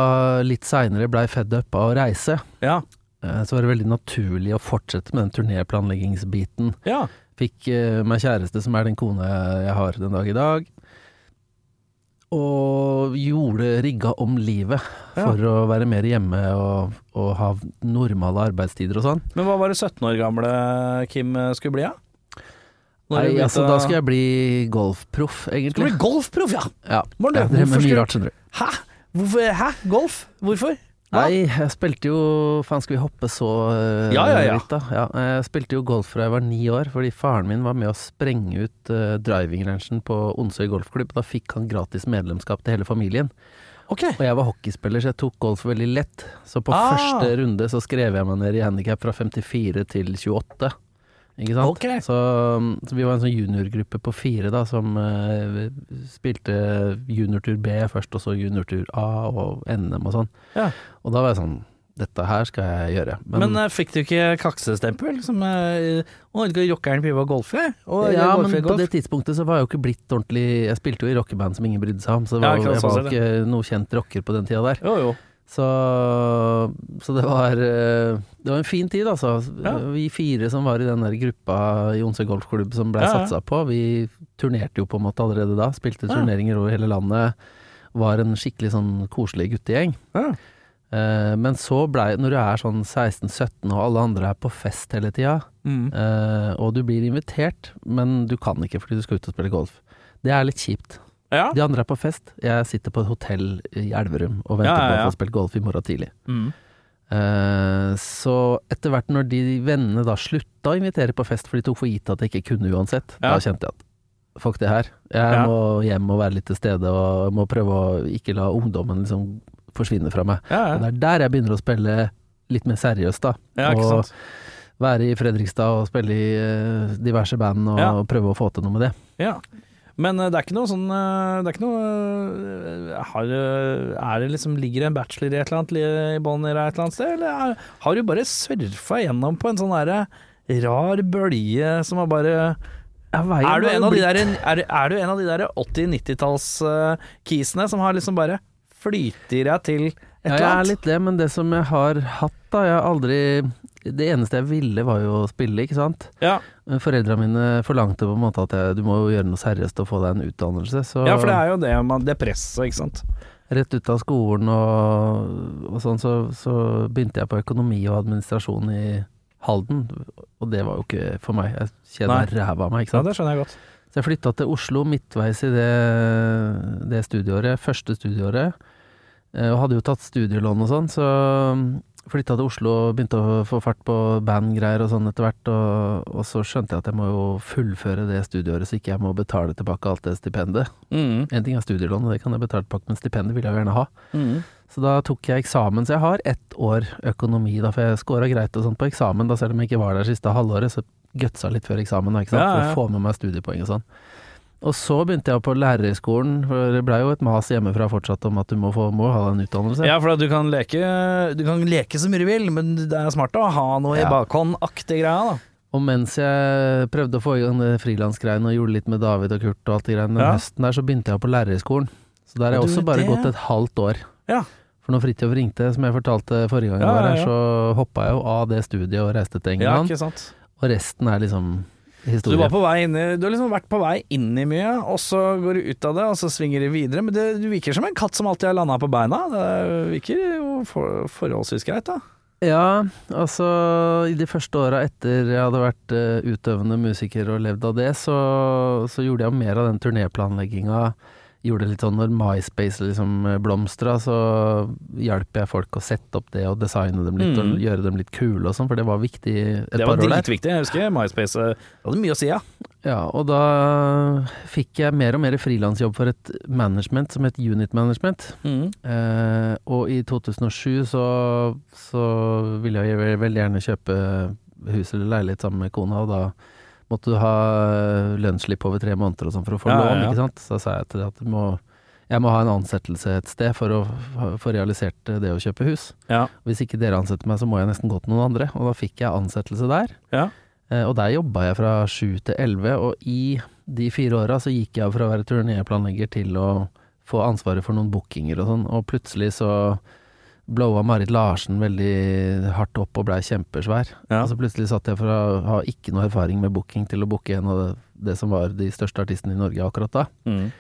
[SPEAKER 3] litt seinere blei fed up av å reise,
[SPEAKER 2] ja.
[SPEAKER 3] uh, så var det veldig naturlig å fortsette med den turnéplanleggingsbiten.
[SPEAKER 2] ja.
[SPEAKER 3] Fikk uh, meg kjæreste, som er den kona jeg, jeg har den dag i dag. Og gjorde rigga om livet for å være mer hjemme og, og ha normale arbeidstider og sånn.
[SPEAKER 2] Men hva var det 17 år gamle Kim skulle bli, da? Ja?
[SPEAKER 3] Nei, altså da skal jeg bli golfproff,
[SPEAKER 2] Skal
[SPEAKER 3] egentlig.
[SPEAKER 2] du bli golfproff, ja!
[SPEAKER 3] Ja,
[SPEAKER 2] det
[SPEAKER 3] jeg drev med mye rart, skjønner du.
[SPEAKER 2] Hæ? Hvorfor, hæ? Golf? Hvorfor?
[SPEAKER 3] Nei, jeg spilte jo Faen, skal vi hoppe så uh,
[SPEAKER 2] Ja, ja, ja.
[SPEAKER 3] litt, da? Ja, jeg spilte jo golf fra jeg var ni år, fordi faren min var med å sprenge ut uh, driving-rangen på Onsøy golfklubb. Da fikk han gratis medlemskap til hele familien.
[SPEAKER 2] Okay.
[SPEAKER 3] Og jeg var hockeyspiller, så jeg tok golf veldig lett. Så på
[SPEAKER 2] Ah.
[SPEAKER 3] første runde så skrev jeg meg ned i handikap fra 54 til 28. Ikke sant?
[SPEAKER 2] Okay.
[SPEAKER 3] Så, så vi var en sånn juniorgruppe på fire da, som uh, spilte juniortur B først, og så juniortur A og NM og sånn.
[SPEAKER 2] Ja.
[SPEAKER 3] Og da var jeg sånn Dette her skal jeg gjøre.
[SPEAKER 2] Men, eh, fikk du ikke kaksestempel? Som uh, skal rockeren å golfe? Og,
[SPEAKER 3] ja,
[SPEAKER 2] golfe,
[SPEAKER 3] men på det tidspunktet så var jeg jo ikke blitt ordentlig Jeg spilte jo i rockeband som ingen brydde seg om, så
[SPEAKER 2] Ja,
[SPEAKER 3] var,
[SPEAKER 2] sant,
[SPEAKER 3] jeg var
[SPEAKER 2] sånn
[SPEAKER 3] jo ikke noe kjent rocker på den tida der.
[SPEAKER 2] Jo, jo.
[SPEAKER 3] Så, så det var eh, Det var en fin tid, altså.
[SPEAKER 2] Ja.
[SPEAKER 3] Vi fire som var i den der gruppa i Onsøy golfklubb som ble
[SPEAKER 2] Ja, ja.
[SPEAKER 3] satsa på, vi turnerte jo på en måte allerede da. Spilte turneringer over hele landet. Var en skikkelig sånn koselig guttegjeng.
[SPEAKER 2] Ja.
[SPEAKER 3] Eh, men så blei Når du er sånn 16-17 og alle andre er på fest hele tida,
[SPEAKER 2] Mm.
[SPEAKER 3] eh, og du blir invitert, men du kan ikke fordi du skal ut og spille golf. Det er litt kjipt.
[SPEAKER 2] Ja.
[SPEAKER 3] De andre er på fest, jeg sitter på et hotell i Elverum og venter
[SPEAKER 2] Ja,
[SPEAKER 3] på å få spilt golf i morgen tidlig.
[SPEAKER 2] Mm.
[SPEAKER 3] Uh, så etter hvert når de vennene da slutta å invitere på fest, for de tok for gitt at jeg ikke kunne uansett, da kjente jeg at fuck det her. Jeg må hjem og være litt til stede, og jeg må prøve å ikke la ungdommen liksom forsvinne fra meg. Og det er der jeg begynner å spille litt mer seriøst, da.
[SPEAKER 2] ja, ikke
[SPEAKER 3] og være i Fredrikstad og spille i eh, diverse band og
[SPEAKER 2] Ja.
[SPEAKER 3] prøve å få til noe med det.
[SPEAKER 2] Ja. Men eh, det er ikke noe sånn eh, Det er ikke noe eh, har, Er det liksom Ligger en bachelor i et eller annet i bånn et eller annet sted, eller er, har du bare surfa gjennom på en sånn derre rar bølge som har bare
[SPEAKER 3] Ja,
[SPEAKER 2] Er du en av de der, er, er du en av de der 80-90-talls-kisene som har liksom bare flyter deg til et
[SPEAKER 3] Ja,
[SPEAKER 2] eller
[SPEAKER 3] jeg er litt det, men det som jeg har hatt, da Jeg har aldri Det eneste jeg ville, var jo å spille, ikke sant?
[SPEAKER 2] Ja.
[SPEAKER 3] Foreldra mine forlangte på en måte at jeg, du må jo gjøre noe seriøst og få deg en utdannelse. Så
[SPEAKER 2] ja, for det er jo det, man, det presset, ikke sant.
[SPEAKER 3] rett ut av skolen og, og sånn, så, så begynte jeg på økonomi og administrasjon i Halden. Og det var jo ikke for meg. Jeg kjeder ræva av meg, ikke
[SPEAKER 2] Ja, det skjønner jeg godt.
[SPEAKER 3] Så jeg flytta til Oslo midtveis i det, det studieåret, første studieåret. eh, Og hadde jo tatt studielån og sånn, så flytta til Oslo og begynte å få fart på bandgreier og sånn etter hvert. Og, og så skjønte jeg at jeg må jo fullføre det studieåret, så ikke jeg må betale tilbake alt det stipendet.
[SPEAKER 2] Mm.
[SPEAKER 3] En ting er studielån, og det kan jeg betale tilbake, men stipendet vil jeg jo gjerne ha.
[SPEAKER 2] Mm.
[SPEAKER 3] Så da tok jeg eksamen, så jeg har ett år økonomi, da, for jeg scora greit og sånn på eksamen, da selv om jeg ikke var der siste halvåret, så gutsa litt før eksamen, da, ikke sant,
[SPEAKER 2] Ja, ja.
[SPEAKER 3] for å få med meg studiepoeng og sånn. Og så begynte jeg på lærerhøgskolen, for det blei jo et mas hjemmefra fortsatt om at du må, få, må ha deg en utdannelse.
[SPEAKER 2] Ja, for at du kan leke Du kan leke så mye du vil, men det er smart å ha noe i bakhånd-aktig greia, da.
[SPEAKER 3] Og mens jeg prøvde å få i gang det frilansgreiene og gjorde litt med David og Kurt og alt det greiene, den
[SPEAKER 2] Ja.
[SPEAKER 3] høsten der så begynte jeg på lærerhøgskolen. Så der har jeg også bare
[SPEAKER 2] det-
[SPEAKER 3] gått et halvt år.
[SPEAKER 2] Ja.
[SPEAKER 3] For når Fridtjof ringte, som jeg fortalte forrige gang jeg
[SPEAKER 2] Ja,
[SPEAKER 3] var
[SPEAKER 2] ja,
[SPEAKER 3] her,
[SPEAKER 2] ja.
[SPEAKER 3] så hoppa jeg jo av det studiet og reiste til England.
[SPEAKER 2] Ja, ikke sant.
[SPEAKER 3] Og resten er liksom
[SPEAKER 2] Så
[SPEAKER 3] historie.
[SPEAKER 2] du, var på vei inn i, du har liksom vært på vei inn i mye, og så går du ut av det, og så svinger du videre. Men det, du virker som en katt som alltid har landa på beina. Det virker jo for, forholdsvis greit, da.
[SPEAKER 3] Ja, altså i de første åra etter jeg hadde vært eh, utøvende musiker og levd av det, så, så gjorde jeg mer av den turnéplanlegginga. Gjorde litt sånn når MySpace liksom blomstra, så hjalp jeg folk å sette opp det og designe dem litt
[SPEAKER 2] Mm.
[SPEAKER 3] og gjøre dem litt kule og sånn, for det var viktig et par år der.
[SPEAKER 2] Det var dritviktig. Jeg husker MySpace eh, hadde mye å si, ja.
[SPEAKER 3] Ja, og da fikk jeg mer og mer frilansjobb for et management som het Unit Management. Eh, og i 2007 så, så ville jeg ve- veldig gjerne kjøpe hus eller leilighet sammen med kona, og da måtte du ha lønnsslipp over tre måneder og sånn for å få
[SPEAKER 2] Ja, ja,
[SPEAKER 3] lån,
[SPEAKER 2] ja.
[SPEAKER 3] ikke sant. Så sa jeg til deg at du må, jeg må ha en ansettelse et sted for å få realisert det å kjøpe hus.
[SPEAKER 2] Ja.
[SPEAKER 3] Hvis ikke dere ansetter meg, så må jeg nesten gå til noen andre. Og da fikk jeg ansettelse der.
[SPEAKER 2] Ja.
[SPEAKER 3] Eh, Og der jobba jeg fra sju til elleve, og i de fire åra så gikk jeg fra å være turnéplanlegger til å få ansvaret for noen bookinger og sånn, og plutselig så blowa Marit Larsen veldig hardt opp og blei kjempesvær.
[SPEAKER 2] Ja.
[SPEAKER 3] Og så plutselig satt jeg for å ha ikke noe erfaring med booking til å booke en av det, det som var de største artistene i Norge akkurat da.
[SPEAKER 2] Mm.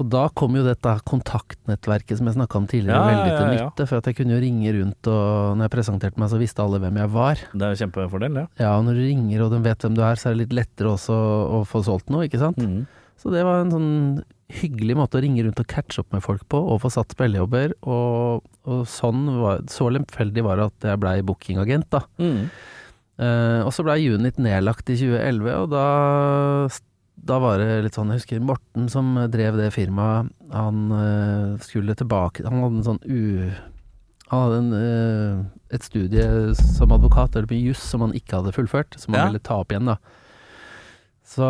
[SPEAKER 3] Og da kom jo dette kontaktnettverket som jeg snakka om tidligere,
[SPEAKER 2] Ja, ja,
[SPEAKER 3] veldig til
[SPEAKER 2] ja, ja.
[SPEAKER 3] nytte, for at jeg kunne jo ringe rundt, og når jeg presenterte meg, så visste alle hvem jeg var.
[SPEAKER 2] Det er jo kjempefordel, det.
[SPEAKER 3] Ja, og når du ringer og de vet hvem du er, så er det litt lettere også å få solgt noe, ikke sant?
[SPEAKER 2] Mm.
[SPEAKER 3] Så det var en sånn hyggelig måte å ringe rundt og catche opp med folk på, og få satt spillejobber, og, og sånn var, så lemfeldig var det at jeg blei bookingagent, da.
[SPEAKER 2] Mm.
[SPEAKER 3] Uh, og så blei Unit nedlagt i 2011, og da, da var det litt sånn, jeg husker Morten som drev det firmaet, han uh, skulle tilbake, han hadde en sånn u... Han hadde en, uh, et studie som advokat, eller på juss, som han ikke hadde fullført, som han
[SPEAKER 2] Ja.
[SPEAKER 3] ville ta opp igjen, da. Så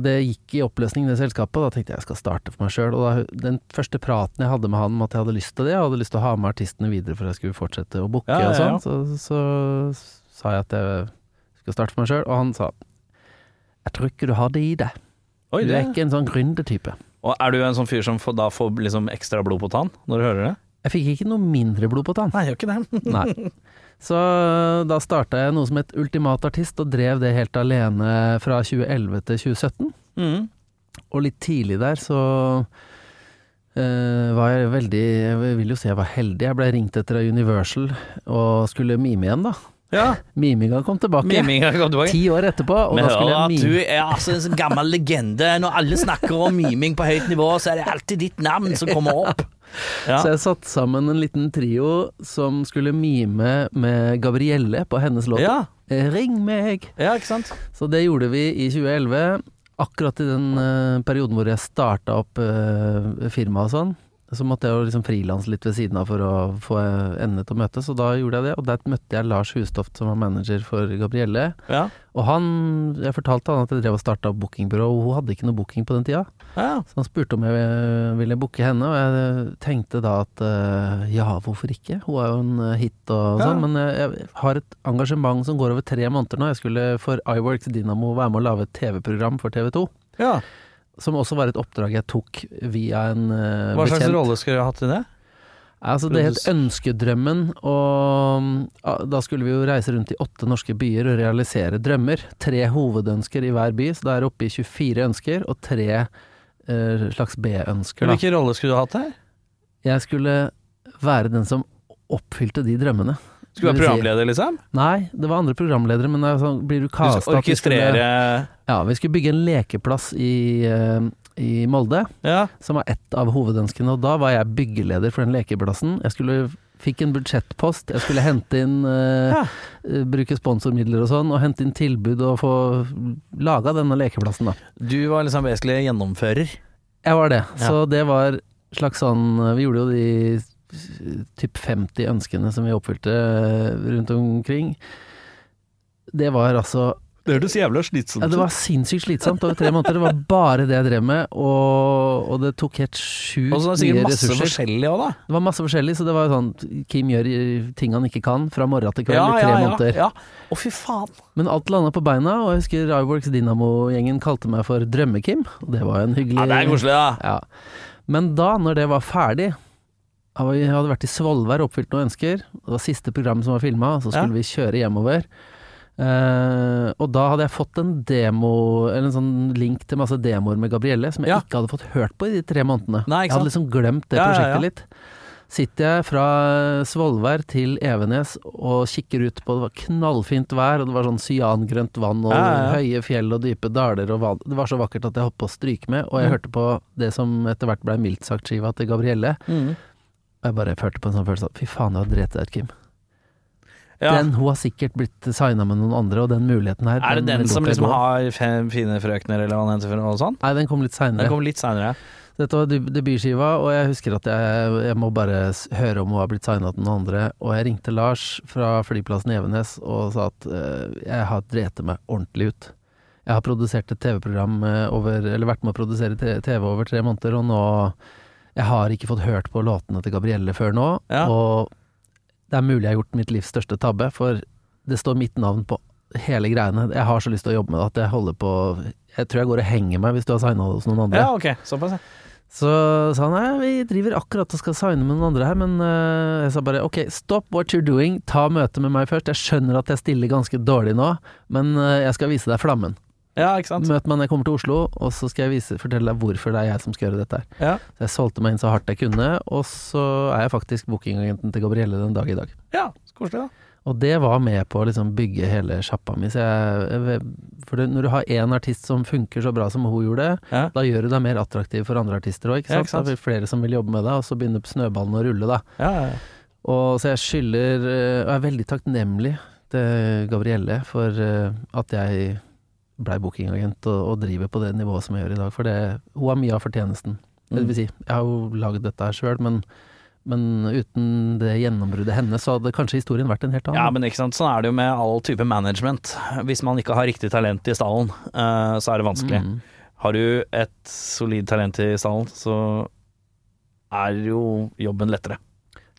[SPEAKER 3] det gikk i oppløsning, det selskapet, da tenkte jeg jeg skal starte for meg sjøl. Og da, den første praten jeg hadde med han om at jeg hadde lyst til det, jeg hadde lyst til å ha med artistene videre for jeg skulle fortsette å booke
[SPEAKER 2] Ja, ja,
[SPEAKER 3] og sånn, så, så sa jeg at jeg skulle starte for meg sjøl, og han sa jeg tror ikke du har det i deg. Du er ikke en sånn gründertype.
[SPEAKER 2] Og er du en sånn fyr som får, da får liksom ekstra blod på tann når du hører det?
[SPEAKER 3] Jeg fikk ikke noe mindre blod på tann.
[SPEAKER 2] Nei, gjør ikke det.
[SPEAKER 3] Nei. Så da starta jeg noe som het Ultimat Artist, og drev det helt alene fra 2011 til 2017.
[SPEAKER 2] Mm.
[SPEAKER 3] Og litt tidlig der så uh, var jeg veldig Jeg vil jo si jeg var heldig. Jeg ble ringt etter av Universal og skulle mime igjen, da.
[SPEAKER 2] Ja.
[SPEAKER 3] Miminga kom tilbake.
[SPEAKER 2] Miminga kom tilbake.
[SPEAKER 3] Ti år etterpå, og
[SPEAKER 2] Men
[SPEAKER 3] da skulle jeg mime.
[SPEAKER 2] du er altså en sånn gammel legende. Når alle snakker om miming på høyt nivå, så er det alltid ditt navn som kommer opp. Ja.
[SPEAKER 3] Så jeg satte sammen en liten trio som skulle mime med Gabrielle på hennes låt
[SPEAKER 2] Ja.
[SPEAKER 3] 'Ring meg'.
[SPEAKER 2] ja, ikke sant?
[SPEAKER 3] Så det gjorde vi i 2011. Akkurat i den uh, perioden hvor jeg starta opp uh, firmaet og sånn. Så måtte jeg jo liksom frilanse litt ved siden av for å få endene til å møtes, og da gjorde jeg det. Og der møtte jeg Lars Hustoft som var manager for Gabrielle.
[SPEAKER 2] Ja.
[SPEAKER 3] Og han, jeg fortalte han at jeg drev og starta bookingbyrå, og hun hadde ikke noe booking på den tida.
[SPEAKER 2] Ja.
[SPEAKER 3] Så han spurte om jeg eh, ville booke henne, og jeg tenkte da at eh, ja, hvorfor ikke? Hun er jo en eh, hit og
[SPEAKER 2] Ja.
[SPEAKER 3] sånn, men jeg, har et engasjement som går over tre måneder nå. Jeg skulle for iWorks Dynamo være med å lage et TV-program for TV 2.
[SPEAKER 2] ja.
[SPEAKER 3] Som også var et oppdrag jeg tok via en uh,
[SPEAKER 2] Hva slags rolle skulle du hatt i det?
[SPEAKER 3] Altså, det het Ønskedrømmen, og da skulle vi jo reise rundt i åtte norske byer og realisere drømmer. Tre hovedønsker i hver by, så da er det oppe i 24 ønsker, og tre eh, slags B-ønsker.
[SPEAKER 2] Hvilken rolle skulle du hatt her?
[SPEAKER 3] Jeg skulle være den som oppfylte de drømmene.
[SPEAKER 2] Skulle du være programleder, liksom?
[SPEAKER 3] Nei, det var andre programledere, men altså, blir du blir du
[SPEAKER 2] Du
[SPEAKER 3] casta
[SPEAKER 2] skulle
[SPEAKER 3] Ja, vi skulle bygge en lekeplass i, uh, i Molde,
[SPEAKER 2] Ja.
[SPEAKER 3] som var ett av hovedønskene, og da var jeg byggeleder for den lekeplassen. Jeg skulle Fikk en budsjettpost, jeg skulle hente inn uh,
[SPEAKER 2] Ja.
[SPEAKER 3] eh, Bruke sponsormidler og sånn, og hente inn tilbud og få laga denne lekeplassen, da.
[SPEAKER 2] Du var liksom vesentlig gjennomfører.
[SPEAKER 3] Jeg var det.
[SPEAKER 2] Ja.
[SPEAKER 3] Så det var slags sånn Vi gjorde jo de eh, typ 50 ønskene som vi oppfylte eh, rundt omkring. Det var altså
[SPEAKER 2] Det hørtes jævla slitsomt
[SPEAKER 3] ja, Det var sinnssykt slitsomt over tre måneder. Det var bare det jeg drev med, og, og det tok helt sjukt
[SPEAKER 2] Og så var det sikkert masse
[SPEAKER 3] ressurser.
[SPEAKER 2] forskjellig òg, da.
[SPEAKER 3] Det var masse forskjellig, så det var sånn Kim gjør ting han ikke kan, fra morgen til kveld i tre måneder.
[SPEAKER 2] ja. Å, fy faen.
[SPEAKER 3] Men alt landa på beina, og jeg husker Iworks Dynamo-gjengen kalte meg for Drømme-Kim. Og det var jo en hyggelig
[SPEAKER 2] Ja, det er koselig, da.
[SPEAKER 3] Ja. Men da, når det var ferdig Jeg hadde vært i Svolvær og oppfylt noen ønsker. Det var siste program som var filma, så skulle
[SPEAKER 2] Ja.
[SPEAKER 3] vi kjøre hjemover. Eh, og da hadde jeg fått en demo, eller en sånn link til masse demoer med Gabrielle, som jeg
[SPEAKER 2] Ja.
[SPEAKER 3] ikke hadde fått hørt på i de tre månedene.
[SPEAKER 2] Nei,
[SPEAKER 3] jeg hadde liksom glemt det
[SPEAKER 2] Ja,
[SPEAKER 3] prosjektet
[SPEAKER 2] ja.
[SPEAKER 3] litt. Sitter jeg fra Svolvær til Evenes og kikker ut på Det var knallfint vær, og det var sånn cyangrønt vann og høye fjell og dype daler og vann. Det var så vakkert at jeg holdt på å stryke med, og jeg
[SPEAKER 2] Mm.
[SPEAKER 3] hørte på det som etter hvert ble mildt sagt skiva til Gabrielle.
[SPEAKER 2] Mm.
[SPEAKER 3] Og jeg bare følte på en sånn følelse av fy faen, du har drept deg ut, Kim.
[SPEAKER 2] Ja.
[SPEAKER 3] Den, hun har sikkert blitt signa med noen andre, og den muligheten her
[SPEAKER 2] Er det den
[SPEAKER 3] den
[SPEAKER 2] som liksom har fem fine frøkner, eller hva den heter sånt?
[SPEAKER 3] Nei, den kom litt seinere. Dette var debutskiva, og jeg husker at jeg, jeg må bare høre om hun har blitt signa til noen andre. Og jeg ringte Lars fra flyplassen i Evenes og sa at uh, jeg har drete meg ordentlig ut. Jeg har produsert et TV-program eh, over Eller vært med å produsere TV over tre måneder, og nå Jeg har ikke fått hørt på låtene til Gabrielle før nå,
[SPEAKER 2] Ja.
[SPEAKER 3] og det er mulig jeg har gjort mitt livs største tabbe, for det står mitt navn på hele greiene. Jeg har så lyst til å jobbe med det at jeg holder på Jeg tror jeg går og henger meg hvis du har signa hos noen andre.
[SPEAKER 2] Ja, ok. Såpass, ja.
[SPEAKER 3] Så sa han nei, vi driver akkurat og skal signe med noen andre her, men uh, jeg sa bare ok, stop what you're doing, ta møte med meg først. Jeg skjønner at jeg stiller ganske dårlig nå, men uh, jeg skal vise deg flammen.
[SPEAKER 2] Ja, ikke sant.
[SPEAKER 3] Møt meg når jeg kommer til Oslo, og så skal jeg vise, fortelle deg hvorfor det er jeg som skal gjøre dette her.
[SPEAKER 2] Ja.
[SPEAKER 3] Så jeg solgte meg inn så hardt jeg kunne, og så er jeg faktisk bookingagenten til Gabrielle den dag i dag.
[SPEAKER 2] ja, så koselig, da.
[SPEAKER 3] Og det var med på å liksom bygge hele sjappa mi. Så jeg, for når du har én artist som funker så bra som hun gjorde,
[SPEAKER 2] Ja.
[SPEAKER 3] da gjør du deg mer attraktiv for andre artister òg, ikke
[SPEAKER 2] Ja, ikke sant.
[SPEAKER 3] Da blir flere som vil jobbe med deg, og så begynner snøballen å rulle, da.
[SPEAKER 2] Ja, ja.
[SPEAKER 3] Og så jeg skylder eh, Og er veldig takknemlig til Gabrielle for eh, at jeg blei bookingagent og, og driver på det nivået som jeg gjør i dag. For det, hun har mye av fortjenesten. Det
[SPEAKER 2] Mm.
[SPEAKER 3] vil si, jeg har jo lagd dette her sjøl, men, men uten det gjennombruddet hennes, så hadde kanskje historien vært en helt annen.
[SPEAKER 2] Ja, men ikke sant, sånn er det jo med all type management. Hvis man ikke har riktig talent i stallen, uh, så er det vanskelig.
[SPEAKER 3] Mm.
[SPEAKER 2] Har du et solid talent i stallen, så er jo jobben lettere.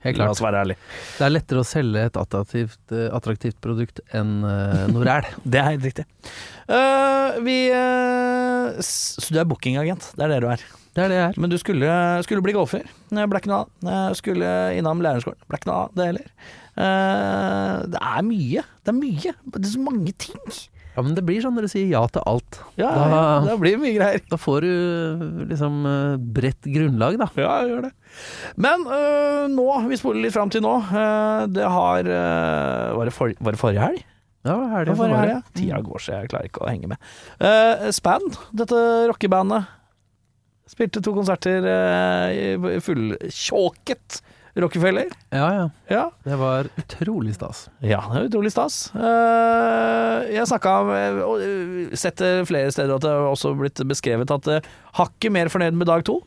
[SPEAKER 3] Helt
[SPEAKER 2] La oss være ærlige.
[SPEAKER 3] Det er lettere å selge et attraktivt, eh, attraktivt produkt enn uh, noe ræl.
[SPEAKER 2] Det er helt riktig. Uh, vi uh, Så du er bookingagent, det er det du er.
[SPEAKER 3] Det er det jeg er.
[SPEAKER 2] Men du skulle, skulle bli golfer. Ble ikke noe av. Skulle innom lærerskolen. Ble ikke noe av det heller. Uh, Det er mye. Det er mye. Det er så mange ting.
[SPEAKER 3] Ja, men det blir sånn når du sier ja til alt.
[SPEAKER 2] Ja,
[SPEAKER 3] Da-
[SPEAKER 2] ja, det blir mye greier.
[SPEAKER 3] Da får du liksom eh, bredt grunnlag, da.
[SPEAKER 2] Ja, jeg gjør det. Men øh, nå, vi spoler litt fram til nå. det har øh, var, det for, var det forrige helg?
[SPEAKER 3] Ja,
[SPEAKER 2] det
[SPEAKER 3] for
[SPEAKER 2] forrige helg. Tida går så jeg klarer ikke å henge med. Uh, Span, dette rockebandet, spilte to konserter uh, i fulltjåket Rockefeller.
[SPEAKER 3] Ja, ja.
[SPEAKER 2] Ja.
[SPEAKER 3] Det var utrolig stas.
[SPEAKER 2] Ja, det er utrolig stas. Eh, jeg snakka og eh, sett flere steder at det har også blitt beskrevet at hakket mer fornøyd med dag to.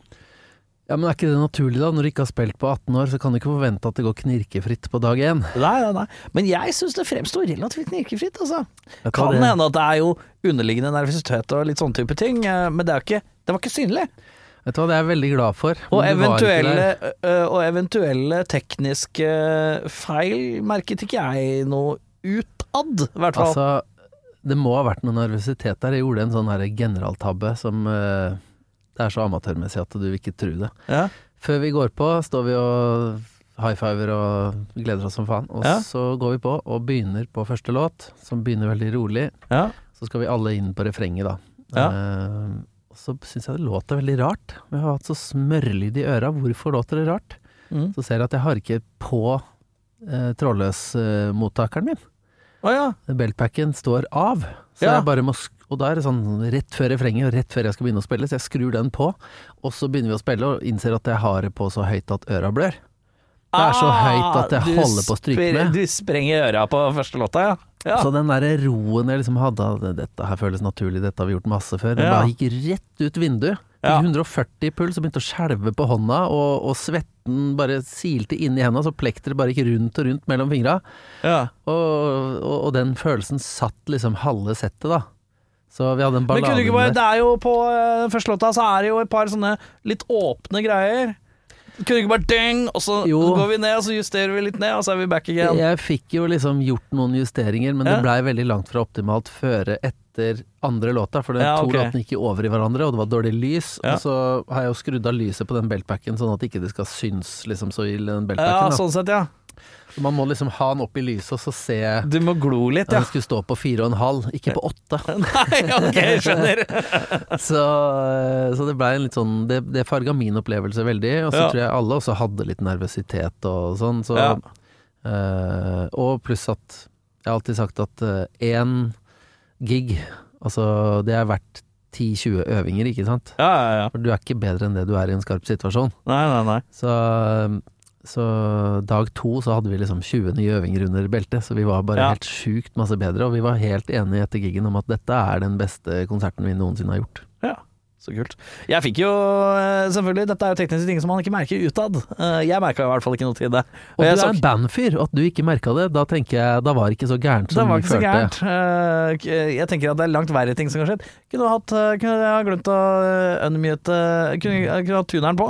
[SPEAKER 3] Ja, Men er ikke det naturlig, da? Når du ikke har spilt på 18 år, så kan du ikke forvente at det går knirkefritt på dag én.
[SPEAKER 2] Nei, nei, nei. Men jeg syns det fremstår relativt knirkefritt, altså. Kan
[SPEAKER 3] det-
[SPEAKER 2] hende at det er jo underliggende nervøsitet og litt sånne type ting, eh, men det, ikke, det var ikke synlig.
[SPEAKER 3] Vet du hva, det er jeg veldig glad for.
[SPEAKER 2] Og eventuelle, og eventuelle tekniske feil merket ikke jeg noe utad, i hvert fall.
[SPEAKER 3] Altså, det må ha vært noe nervøsitet der. Jeg gjorde en sånn her generaltabbe som uh, Det er så amatørmessig at du vil ikke tro det.
[SPEAKER 2] ja.
[SPEAKER 3] Før vi går på, står vi og high fiver og gleder oss som faen. Og
[SPEAKER 2] Ja.
[SPEAKER 3] så går vi på og begynner på første låt, som begynner veldig rolig.
[SPEAKER 2] Ja.
[SPEAKER 3] Så skal vi alle inn på refrenget, da.
[SPEAKER 2] Ja.
[SPEAKER 3] Eh, og så syns jeg det låter veldig rart. Vi har hatt så smørlyd i øra. Hvorfor låter det rart?
[SPEAKER 2] Mm.
[SPEAKER 3] Så ser jeg at jeg harker på eh, trådløsmottakeren min.
[SPEAKER 2] Å ja.
[SPEAKER 3] Beltpacken står av. Så
[SPEAKER 2] Ja.
[SPEAKER 3] jeg bare må og da er det sånn rett før refrenget, og rett før jeg skal begynne å spille, så jeg skrur den på, og så begynner vi å spille, og innser at jeg har det på så høyt at øra blør. Det er så høyt at jeg
[SPEAKER 2] Ah,
[SPEAKER 3] holder på å stryke med.
[SPEAKER 2] Du sprenger øra på første låta, ja. Ja.
[SPEAKER 3] Så den derre roen jeg liksom hadde av dette her føles naturlig, dette har vi gjort masse før, den
[SPEAKER 2] Ja.
[SPEAKER 3] bare gikk rett ut vinduet.
[SPEAKER 2] Ja.
[SPEAKER 3] 140 puls og begynte å skjelve på hånda, og, og svetten bare silte inn i hendene, så plekteret bare gikk rundt og rundt mellom fingra.
[SPEAKER 2] ja.
[SPEAKER 3] Og, og, og den følelsen satt liksom halve settet, da. Så vi hadde en
[SPEAKER 2] Men kunne du ikke bare, det er jo på den første låta så er det jo et par sånne litt åpne greier. Kunne ikke bare ding, og så
[SPEAKER 3] Jo.
[SPEAKER 2] går vi ned, og så justerer vi litt ned, og så er vi back again.
[SPEAKER 3] Jeg fikk jo liksom gjort noen justeringer, men
[SPEAKER 2] Ja.
[SPEAKER 3] det blei veldig langt fra optimalt føre etter andre låta, for det
[SPEAKER 2] Ja,
[SPEAKER 3] to
[SPEAKER 2] ok.
[SPEAKER 3] låtene gikk over i hverandre, og det var dårlig lys.
[SPEAKER 2] Ja.
[SPEAKER 3] Og så har jeg jo skrudd av lyset på den beltpacken, sånn at ikke det skal synes liksom så ille, den beltpacken. Ja,
[SPEAKER 2] sånn sett, ja.
[SPEAKER 3] Så man må liksom ha den opp i lyset, og så se
[SPEAKER 2] Du må glo litt, ja.
[SPEAKER 3] Den skulle stå på fire og en halv, ikke på åtte.
[SPEAKER 2] Nei, ok, skjønner.
[SPEAKER 3] Så, så det blei en litt sånn Det, det farga min opplevelse veldig, og så
[SPEAKER 2] Ja.
[SPEAKER 3] tror jeg alle også hadde litt nervøsitet og sånn. Så,
[SPEAKER 2] Ja.
[SPEAKER 3] eh, og pluss at jeg har alltid sagt at én gig, altså det er verdt 10-20 øvinger, ikke sant?
[SPEAKER 2] Ja, ja, ja.
[SPEAKER 3] For du er ikke bedre enn det du er i en skarp situasjon.
[SPEAKER 2] Nei, nei, nei.
[SPEAKER 3] Så, så dag to så hadde vi liksom 20 nye øvinger under beltet, så vi var bare
[SPEAKER 2] Ja.
[SPEAKER 3] helt sjukt masse bedre, og vi var helt enige etter gigen om at dette er den beste konserten vi noensinne har gjort.
[SPEAKER 2] Ja, så kult. Jeg fikk jo eh, selvfølgelig Dette er jo tekniske ting som man ikke merker utad. Eh, Jeg merka i hvert fall ikke noe til det.
[SPEAKER 3] Og
[SPEAKER 2] og
[SPEAKER 3] du er en bandfyr, og at du ikke merka det, da tenker jeg da var det ikke så gærent
[SPEAKER 2] Det
[SPEAKER 3] som
[SPEAKER 2] var ikke så
[SPEAKER 3] følte.
[SPEAKER 2] gærent. Eh, Jeg tenker at det er langt verre ting som kan skje. Kunne du hatt Kunne jeg ha glemt å unmute Kunne kunne hatt tuneren på?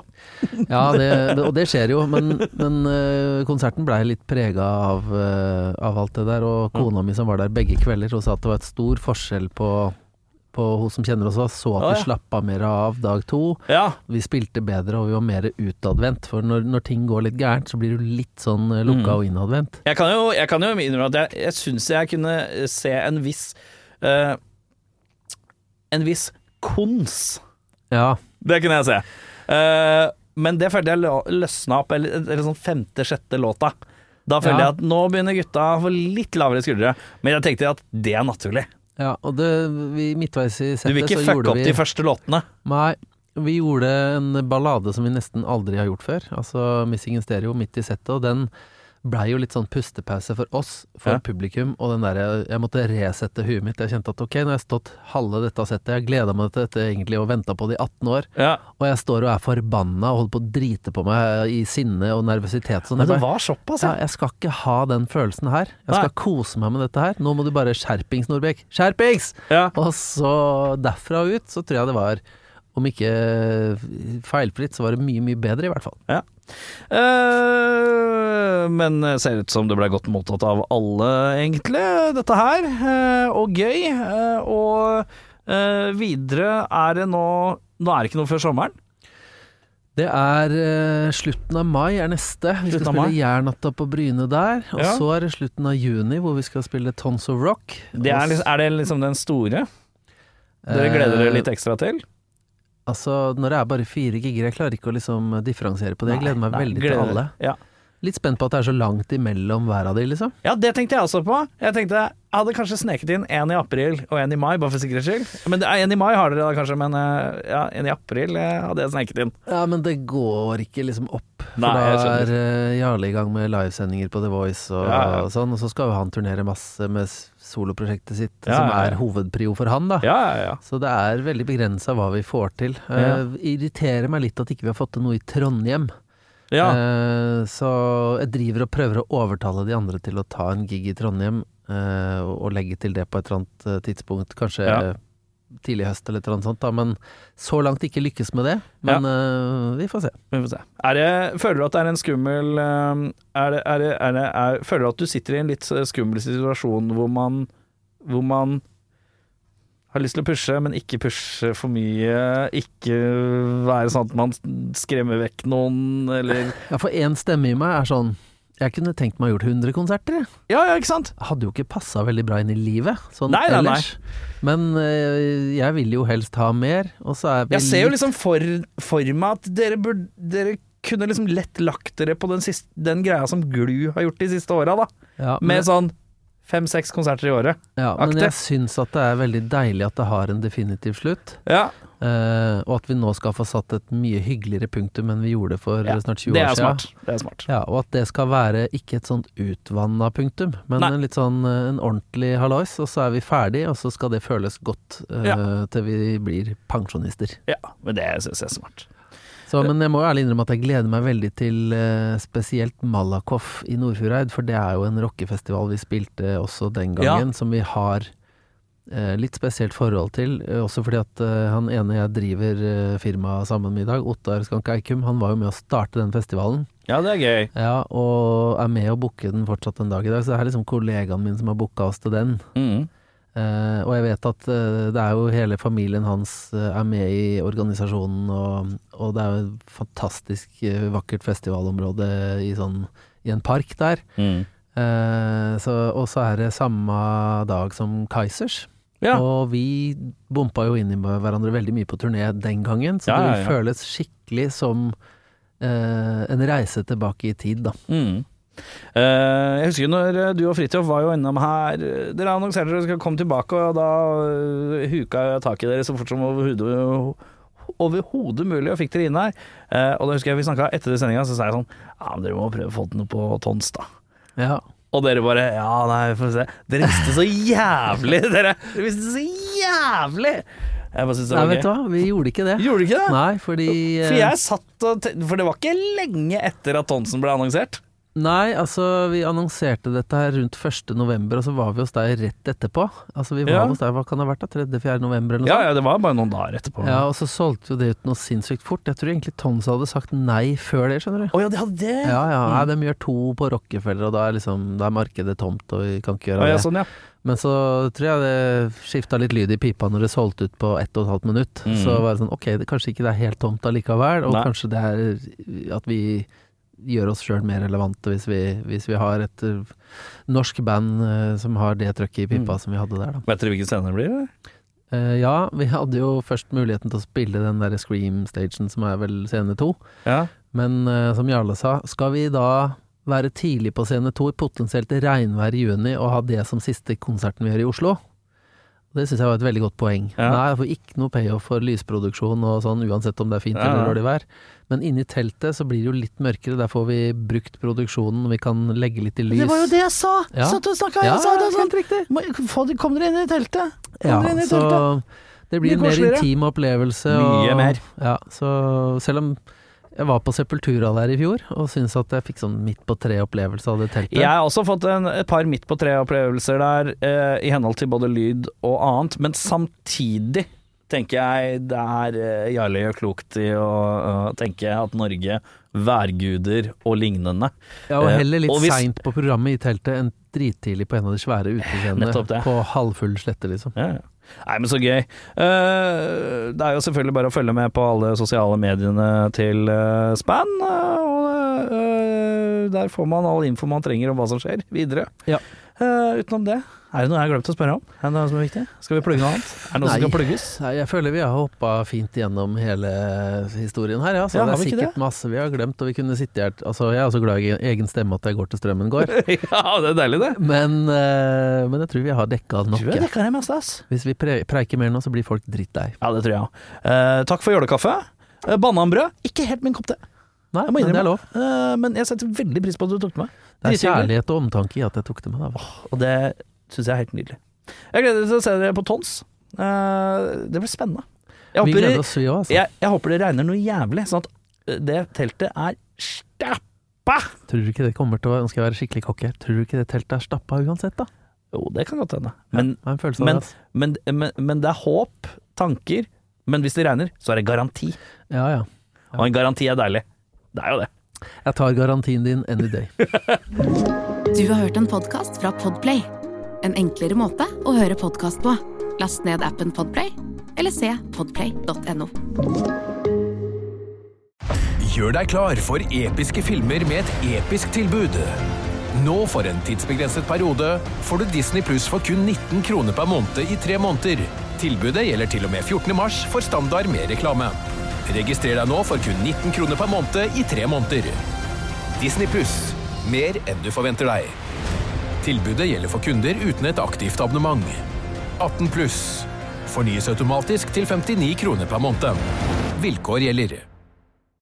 [SPEAKER 3] Ja, det, det, og det skjer jo, men, men konserten blei litt prega av, av alt det der, og kona mi som var der begge kvelder, hun sa at det var et stor forskjell på på hun som kjenner oss, så at vi
[SPEAKER 2] ja.
[SPEAKER 3] slappa mer av dag to.
[SPEAKER 2] Ja.
[SPEAKER 3] Vi spilte bedre, og vi var mer utadvendt. For når, når ting går litt gærent, så blir du litt sånn eh, lukka
[SPEAKER 2] Mm.
[SPEAKER 3] og innadvendt.
[SPEAKER 2] Jeg kan jo, jeg kan jo innrømme at jeg, jeg syns jeg kunne se en viss uh, En viss kons.
[SPEAKER 3] Ja.
[SPEAKER 2] Det kunne jeg se. Uh, men det følte jeg lø- løsna opp, eller, eller sånn femte-sjette låta. Da følte
[SPEAKER 3] Ja.
[SPEAKER 2] jeg at nå begynner gutta å få litt lavere skuldre. Men jeg tenkte at det er naturlig.
[SPEAKER 3] Ja og det, vi midtveis i
[SPEAKER 2] Du vil ikke fucke opp
[SPEAKER 3] vi
[SPEAKER 2] de første låtene.
[SPEAKER 3] Nei, vi gjorde en ballade som vi nesten aldri har gjort før. Altså 'Missing in Stereo' midt i settet, og den blei jo litt sånn pustepause for oss, for
[SPEAKER 2] Ja.
[SPEAKER 3] publikum. Og den derre Jeg måtte resette huet mitt. Jeg kjente at ok, nå har jeg stått halve dette settet, jeg gleda meg til dette egentlig og venta på det i 18 år,
[SPEAKER 2] Ja.
[SPEAKER 3] og jeg står og er forbanna og holder på å drite på meg i sinne og nervøsitet. Sånn.
[SPEAKER 2] Men det var såpass,
[SPEAKER 3] ja, jeg skal ikke ha den følelsen her. Jeg
[SPEAKER 2] Nei.
[SPEAKER 3] skal kose meg med dette her. Nå må du bare skjerpings, Norbekk. Skjerpings!
[SPEAKER 2] ja.
[SPEAKER 3] Og så derfra ut så tror jeg det var, om ikke feilfritt, så var det mye, mye bedre i hvert fall.
[SPEAKER 2] Ja. Eh, men ser ut som det ble godt mottatt av alle, egentlig, dette her. Eh, og gøy. Eh, og videre er det nå Nå er det ikke noe før sommeren.
[SPEAKER 3] Det er uh, slutten av mai er neste. Vi skal spille Jærnatta på Bryne der. Og
[SPEAKER 2] Ja.
[SPEAKER 3] så er det slutten av juni hvor vi skal spille Tons of Rock.
[SPEAKER 2] Det er, er det liksom den store? Dere gleder dere litt ekstra til?
[SPEAKER 3] Altså, når det er bare fire gigger, jeg klarer ikke å liksom differensiere på det. Jeg gleder meg
[SPEAKER 2] Nei,
[SPEAKER 3] veldig
[SPEAKER 2] gleder
[SPEAKER 3] til alle.
[SPEAKER 2] Ja.
[SPEAKER 3] Litt spent på at det er så langt imellom hver av de, liksom.
[SPEAKER 2] ja, det tenkte jeg også på. Jeg tenkte jeg hadde kanskje sneket inn en i april og en i mai, bare for sikkerhets skyld. Men en i mai har dere da kanskje, men eh, ja, en i april eh, hadde jeg sneket inn.
[SPEAKER 3] Ja, men det går ikke liksom opp. For
[SPEAKER 2] Nei,
[SPEAKER 3] da er eh, Jarle i gang med livesendinger på The Voice og,
[SPEAKER 2] Ja, ja.
[SPEAKER 3] og sånn, og så skal jo han turnere masse med soloprosjektet sitt,
[SPEAKER 2] Ja,
[SPEAKER 3] som er hovedprio for han, da.
[SPEAKER 2] Ja, ja, ja.
[SPEAKER 3] Så det er veldig begrensa hva vi får til. Eh, irriterer meg litt at ikke vi har fått til noe i Trondheim.
[SPEAKER 2] ja.
[SPEAKER 3] Eh, så jeg driver og prøver å overtale de andre til å ta en gig i Trondheim, uh, og, legge til det på et eller annet tidspunkt, kanskje tidlig høst eller annet sånt, da. Men så langt ikke lykkes med det. Men eh, vi får se.
[SPEAKER 2] Vi får se. Er det, føler du at det er en skummel eh, er det, er det, er det, er, Føler du at du sitter i en litt eh, skummel situasjon hvor man Hvor man har lyst til å pushe, men ikke pushe for mye? Ikke være sånn at man skremmer vekk noen, eller
[SPEAKER 3] Ja, for én stemme i meg er sånn Jeg kunne tenkt meg å gjort 100 konserter, jeg.
[SPEAKER 2] Ja, ja, ikke sant?
[SPEAKER 3] Hadde jo ikke passa veldig bra inn i livet, sånn
[SPEAKER 2] Nei, nei, nei.
[SPEAKER 3] Men øh, jeg vil jo helst ha mer, og så er vi
[SPEAKER 2] Jeg ser jo liksom for, for meg at dere burde Dere kunne liksom lett lagt dere på den, siste, den greia som Glu har gjort de siste åra, da.
[SPEAKER 3] ja, men,
[SPEAKER 2] Med sånn fem-seks konserter i året.
[SPEAKER 3] ja, men
[SPEAKER 2] Aktiv.
[SPEAKER 3] jeg syns at det er veldig deilig at det har en definitiv slutt.
[SPEAKER 2] Ja,
[SPEAKER 3] Uh, og at vi nå skal få satt et mye hyggeligere punktum enn vi gjorde for
[SPEAKER 2] Ja,
[SPEAKER 3] snart 20 år
[SPEAKER 2] er
[SPEAKER 3] siden.
[SPEAKER 2] smart. Det er smart.
[SPEAKER 3] Ja, og at det skal være ikke et sånt utvanna punktum, men
[SPEAKER 2] Nei.
[SPEAKER 3] en litt sånn eh, en ordentlig hallois, og så er vi ferdig, og så skal det føles godt uh,
[SPEAKER 2] Ja.
[SPEAKER 3] til vi blir pensjonister.
[SPEAKER 2] Ja, men det syns jeg er smart.
[SPEAKER 3] Så, men jeg må jo ærlig innrømme at jeg gleder meg veldig til eh, spesielt Malakoff i Nordfjordeid, for det er jo en rockefestival vi spilte også den gangen, som vi har eh, litt spesielt forhold til. eh, også fordi at han ene jeg driver firmaet sammen med i dag, Ottar Skank Eikum, han var jo med å starte den festivalen.
[SPEAKER 2] Ja, det er gøy.
[SPEAKER 3] Ja, og er med å booke den fortsatt en dag i dag, så det er liksom kollegaen min som har booka oss til den.
[SPEAKER 2] Mm.
[SPEAKER 3] Eh, og jeg vet at uh, det er jo hele familien hans uh, er med i organisasjonen, og, og det er jo et fantastisk vakkert festivalområde i, sånn, i en park der.
[SPEAKER 2] Mm.
[SPEAKER 3] Så, og så er det samme dag som Kaizers.
[SPEAKER 2] Ja.
[SPEAKER 3] Og vi bompa jo inn i hverandre veldig mye på turné den gangen, så
[SPEAKER 2] Ja,
[SPEAKER 3] det
[SPEAKER 2] ja,
[SPEAKER 3] føles skikkelig som en reise tilbake i tid, da.
[SPEAKER 2] Mm. Eh, jeg husker når eh, du og Fridtjof var jo innom her. eh, Dere annonserte dere skulle komme tilbake, og da huka jeg tak i dere så fort som overhodet mulig, og fikk dere inn her. Og da husker jeg vi snakka etter sendinga, så sa jeg sånn Ja, men dere må prøve å få til noe på Tons, da.
[SPEAKER 3] Ja.
[SPEAKER 2] Og dere bare Ja, nei, vi får se. Dere visste så jævlig, dere! Dere visste så jævlig! Jeg bare synes det
[SPEAKER 3] Nei,
[SPEAKER 2] var
[SPEAKER 3] vet du hva, vi gjorde ikke det.
[SPEAKER 2] Gjorde ikke det?
[SPEAKER 3] Nei, fordi
[SPEAKER 2] For jeg satt og For det var ikke lenge etter at Tonsen ble annonsert.
[SPEAKER 3] Nei, altså vi annonserte dette her rundt 1. november, og så var vi hos deg rett etterpå. Altså vi var
[SPEAKER 2] Ja.
[SPEAKER 3] hos deg, hva kan det ha vært da? 3.-4. november eller noe
[SPEAKER 2] Ja,
[SPEAKER 3] sånt?
[SPEAKER 2] ja, det var bare noen dager etterpå.
[SPEAKER 3] Ja, og så solgte jo det ut noe sinnssykt fort. Jeg tror egentlig Tons hadde sagt nei før det, skjønner du.
[SPEAKER 2] Å ja, de hadde det?
[SPEAKER 3] Ja, ja,
[SPEAKER 2] Mm.
[SPEAKER 3] nei, de gjør to på Rockefeller, og da er liksom Da er markedet tomt, og vi kan ikke gjøre
[SPEAKER 2] Å, ja,
[SPEAKER 3] det.
[SPEAKER 2] sånn, ja.
[SPEAKER 3] Men så tror jeg det skifta litt lyd i pipa når det solgte ut på ett og et halvt minutt.
[SPEAKER 2] Mm.
[SPEAKER 3] Så var det sånn, ok, det, kanskje ikke det er helt tomt allikevel, og
[SPEAKER 2] Nei.
[SPEAKER 3] kanskje det er at vi gjør oss sjøl mer relevante hvis vi, hvis vi har et uh, norsk band uh, som har det trøkket i pipa
[SPEAKER 2] Mm.
[SPEAKER 3] som vi hadde der, da.
[SPEAKER 2] Vet dere hvilken scene det blir? eller?
[SPEAKER 3] Eh, ja, vi hadde jo først muligheten til å spille den der Scream-stagen som er vel scene to.
[SPEAKER 2] Ja.
[SPEAKER 3] Men uh, som Jarle sa, skal vi da være tidlig på scene to i potensielt regnvær i juni og ha det som siste konserten vi gjør i Oslo? Det syns jeg var et veldig godt poeng.
[SPEAKER 2] Ja.
[SPEAKER 3] Nei, jeg får ikke noe payoff for lysproduksjon og sånn, uansett om det er fint
[SPEAKER 2] ja.
[SPEAKER 3] eller dårlig vær. Men inni teltet så blir det jo litt mørkere, der får vi brukt produksjonen, vi kan legge litt i lys.
[SPEAKER 2] Det var jo det jeg sa!
[SPEAKER 3] Ja.
[SPEAKER 2] Satt og snakka,
[SPEAKER 3] ja,
[SPEAKER 2] jeg sa det
[SPEAKER 3] helt
[SPEAKER 2] sånn! de- Kom dere inn i teltet! Kom
[SPEAKER 3] Ja,
[SPEAKER 2] dere inn i
[SPEAKER 3] så det blir en mer intim opplevelse.
[SPEAKER 2] Mye mer.
[SPEAKER 3] Ja, så selv om jeg var på Sepultura der i fjor, og syns at jeg fikk sånn midt på tre-opplevelse av det teltet.
[SPEAKER 2] Jeg har også fått en, et par midt på tre-opplevelser der, eh, i henhold til både lyd og annet, men samtidig tenker jeg det er eh, Jarle gjør klokt i å tenke at Norge værguder og lignende.
[SPEAKER 3] Ja, og
[SPEAKER 2] Eh,
[SPEAKER 3] heller litt
[SPEAKER 2] hvis-
[SPEAKER 3] seint på programmet i teltet enn drittidlig på en av de svære
[SPEAKER 2] utestedene
[SPEAKER 3] på halvfull slette, liksom.
[SPEAKER 2] Ja, ja. Nei, men så gøy. Eh, det er jo selvfølgelig bare å følge med på alle sosiale mediene til Span. eh, og eh, der får man all info man trenger om hva som skjer videre.
[SPEAKER 3] Ja.
[SPEAKER 2] Eh, utenom det, er det noe jeg har glemt å spørre om? Er det noe som er viktig? Skal vi plugge noe annet? Er det noe som skal plugges?
[SPEAKER 3] Nei, jeg føler vi har hoppa fint gjennom hele historien her, ja. Så
[SPEAKER 2] Ja,
[SPEAKER 3] det er sikkert det? masse vi har glemt, og vi kunne sitte her Altså, jeg er så glad i egen stemme at jeg går til strømmen går,
[SPEAKER 2] ja, det er deilig, det.
[SPEAKER 3] men, uh, men jeg tror vi har dekka nok.
[SPEAKER 2] Tror jeg
[SPEAKER 3] ja.
[SPEAKER 2] dekka det meste, ass.
[SPEAKER 3] Hvis vi pre preiker mer nå, så blir folk drittlei.
[SPEAKER 2] Ja, det tror jeg òg. takk for jålekaffe. Uh, Bananbrød, ikke helt min kopp te.
[SPEAKER 3] Nei,
[SPEAKER 2] Jeg må
[SPEAKER 3] men det er lov.
[SPEAKER 2] Eh, men jeg setter veldig pris på at du tok med.
[SPEAKER 3] Det er kjærlighet og omtanke i at jeg tok det med. Da.
[SPEAKER 2] Og det syns jeg er helt nydelig. Jeg gleder meg til å se dere på Tons. Eh, det blir spennende. Jeg håper,
[SPEAKER 3] vi òg, altså.
[SPEAKER 2] jeg, jeg håper det regner noe jævlig, sånn at det teltet er stappa.
[SPEAKER 3] Tror du ikke det kommer til å ønske å være skikkelig cocky. Tror du ikke det teltet er stappa uansett, da?
[SPEAKER 2] Jo, det kan godt hende. Men, ja,
[SPEAKER 3] det. altså.
[SPEAKER 2] men, men, men det er håp, tanker. Men hvis det regner, så er det garanti.
[SPEAKER 3] Ja, ja.
[SPEAKER 2] Og en garanti er deilig. Det er jo det.
[SPEAKER 3] Jeg tar garantien din any day.
[SPEAKER 1] Du har hørt en podkast fra Podplay. En enklere måte å høre podkast på. Last ned appen Podplay, eller se podplay.no.
[SPEAKER 6] Gjør deg klar for episke filmer med et episk tilbud. Nå for en tidsbegrenset periode får du Disney Pluss for kun 19 kroner per måned i tre måneder. Tilbudet gjelder til og med 14. mars for standard med reklame. Registrer deg nå for kun 19 kroner per måned i tre måneder. Disney Pluss. Mer enn du forventer deg. Tilbudet gjelder for kunder uten et aktivt abonnement. 18 pluss. Fornyes automatisk til 59 kroner per måned. Vilkår gjelder.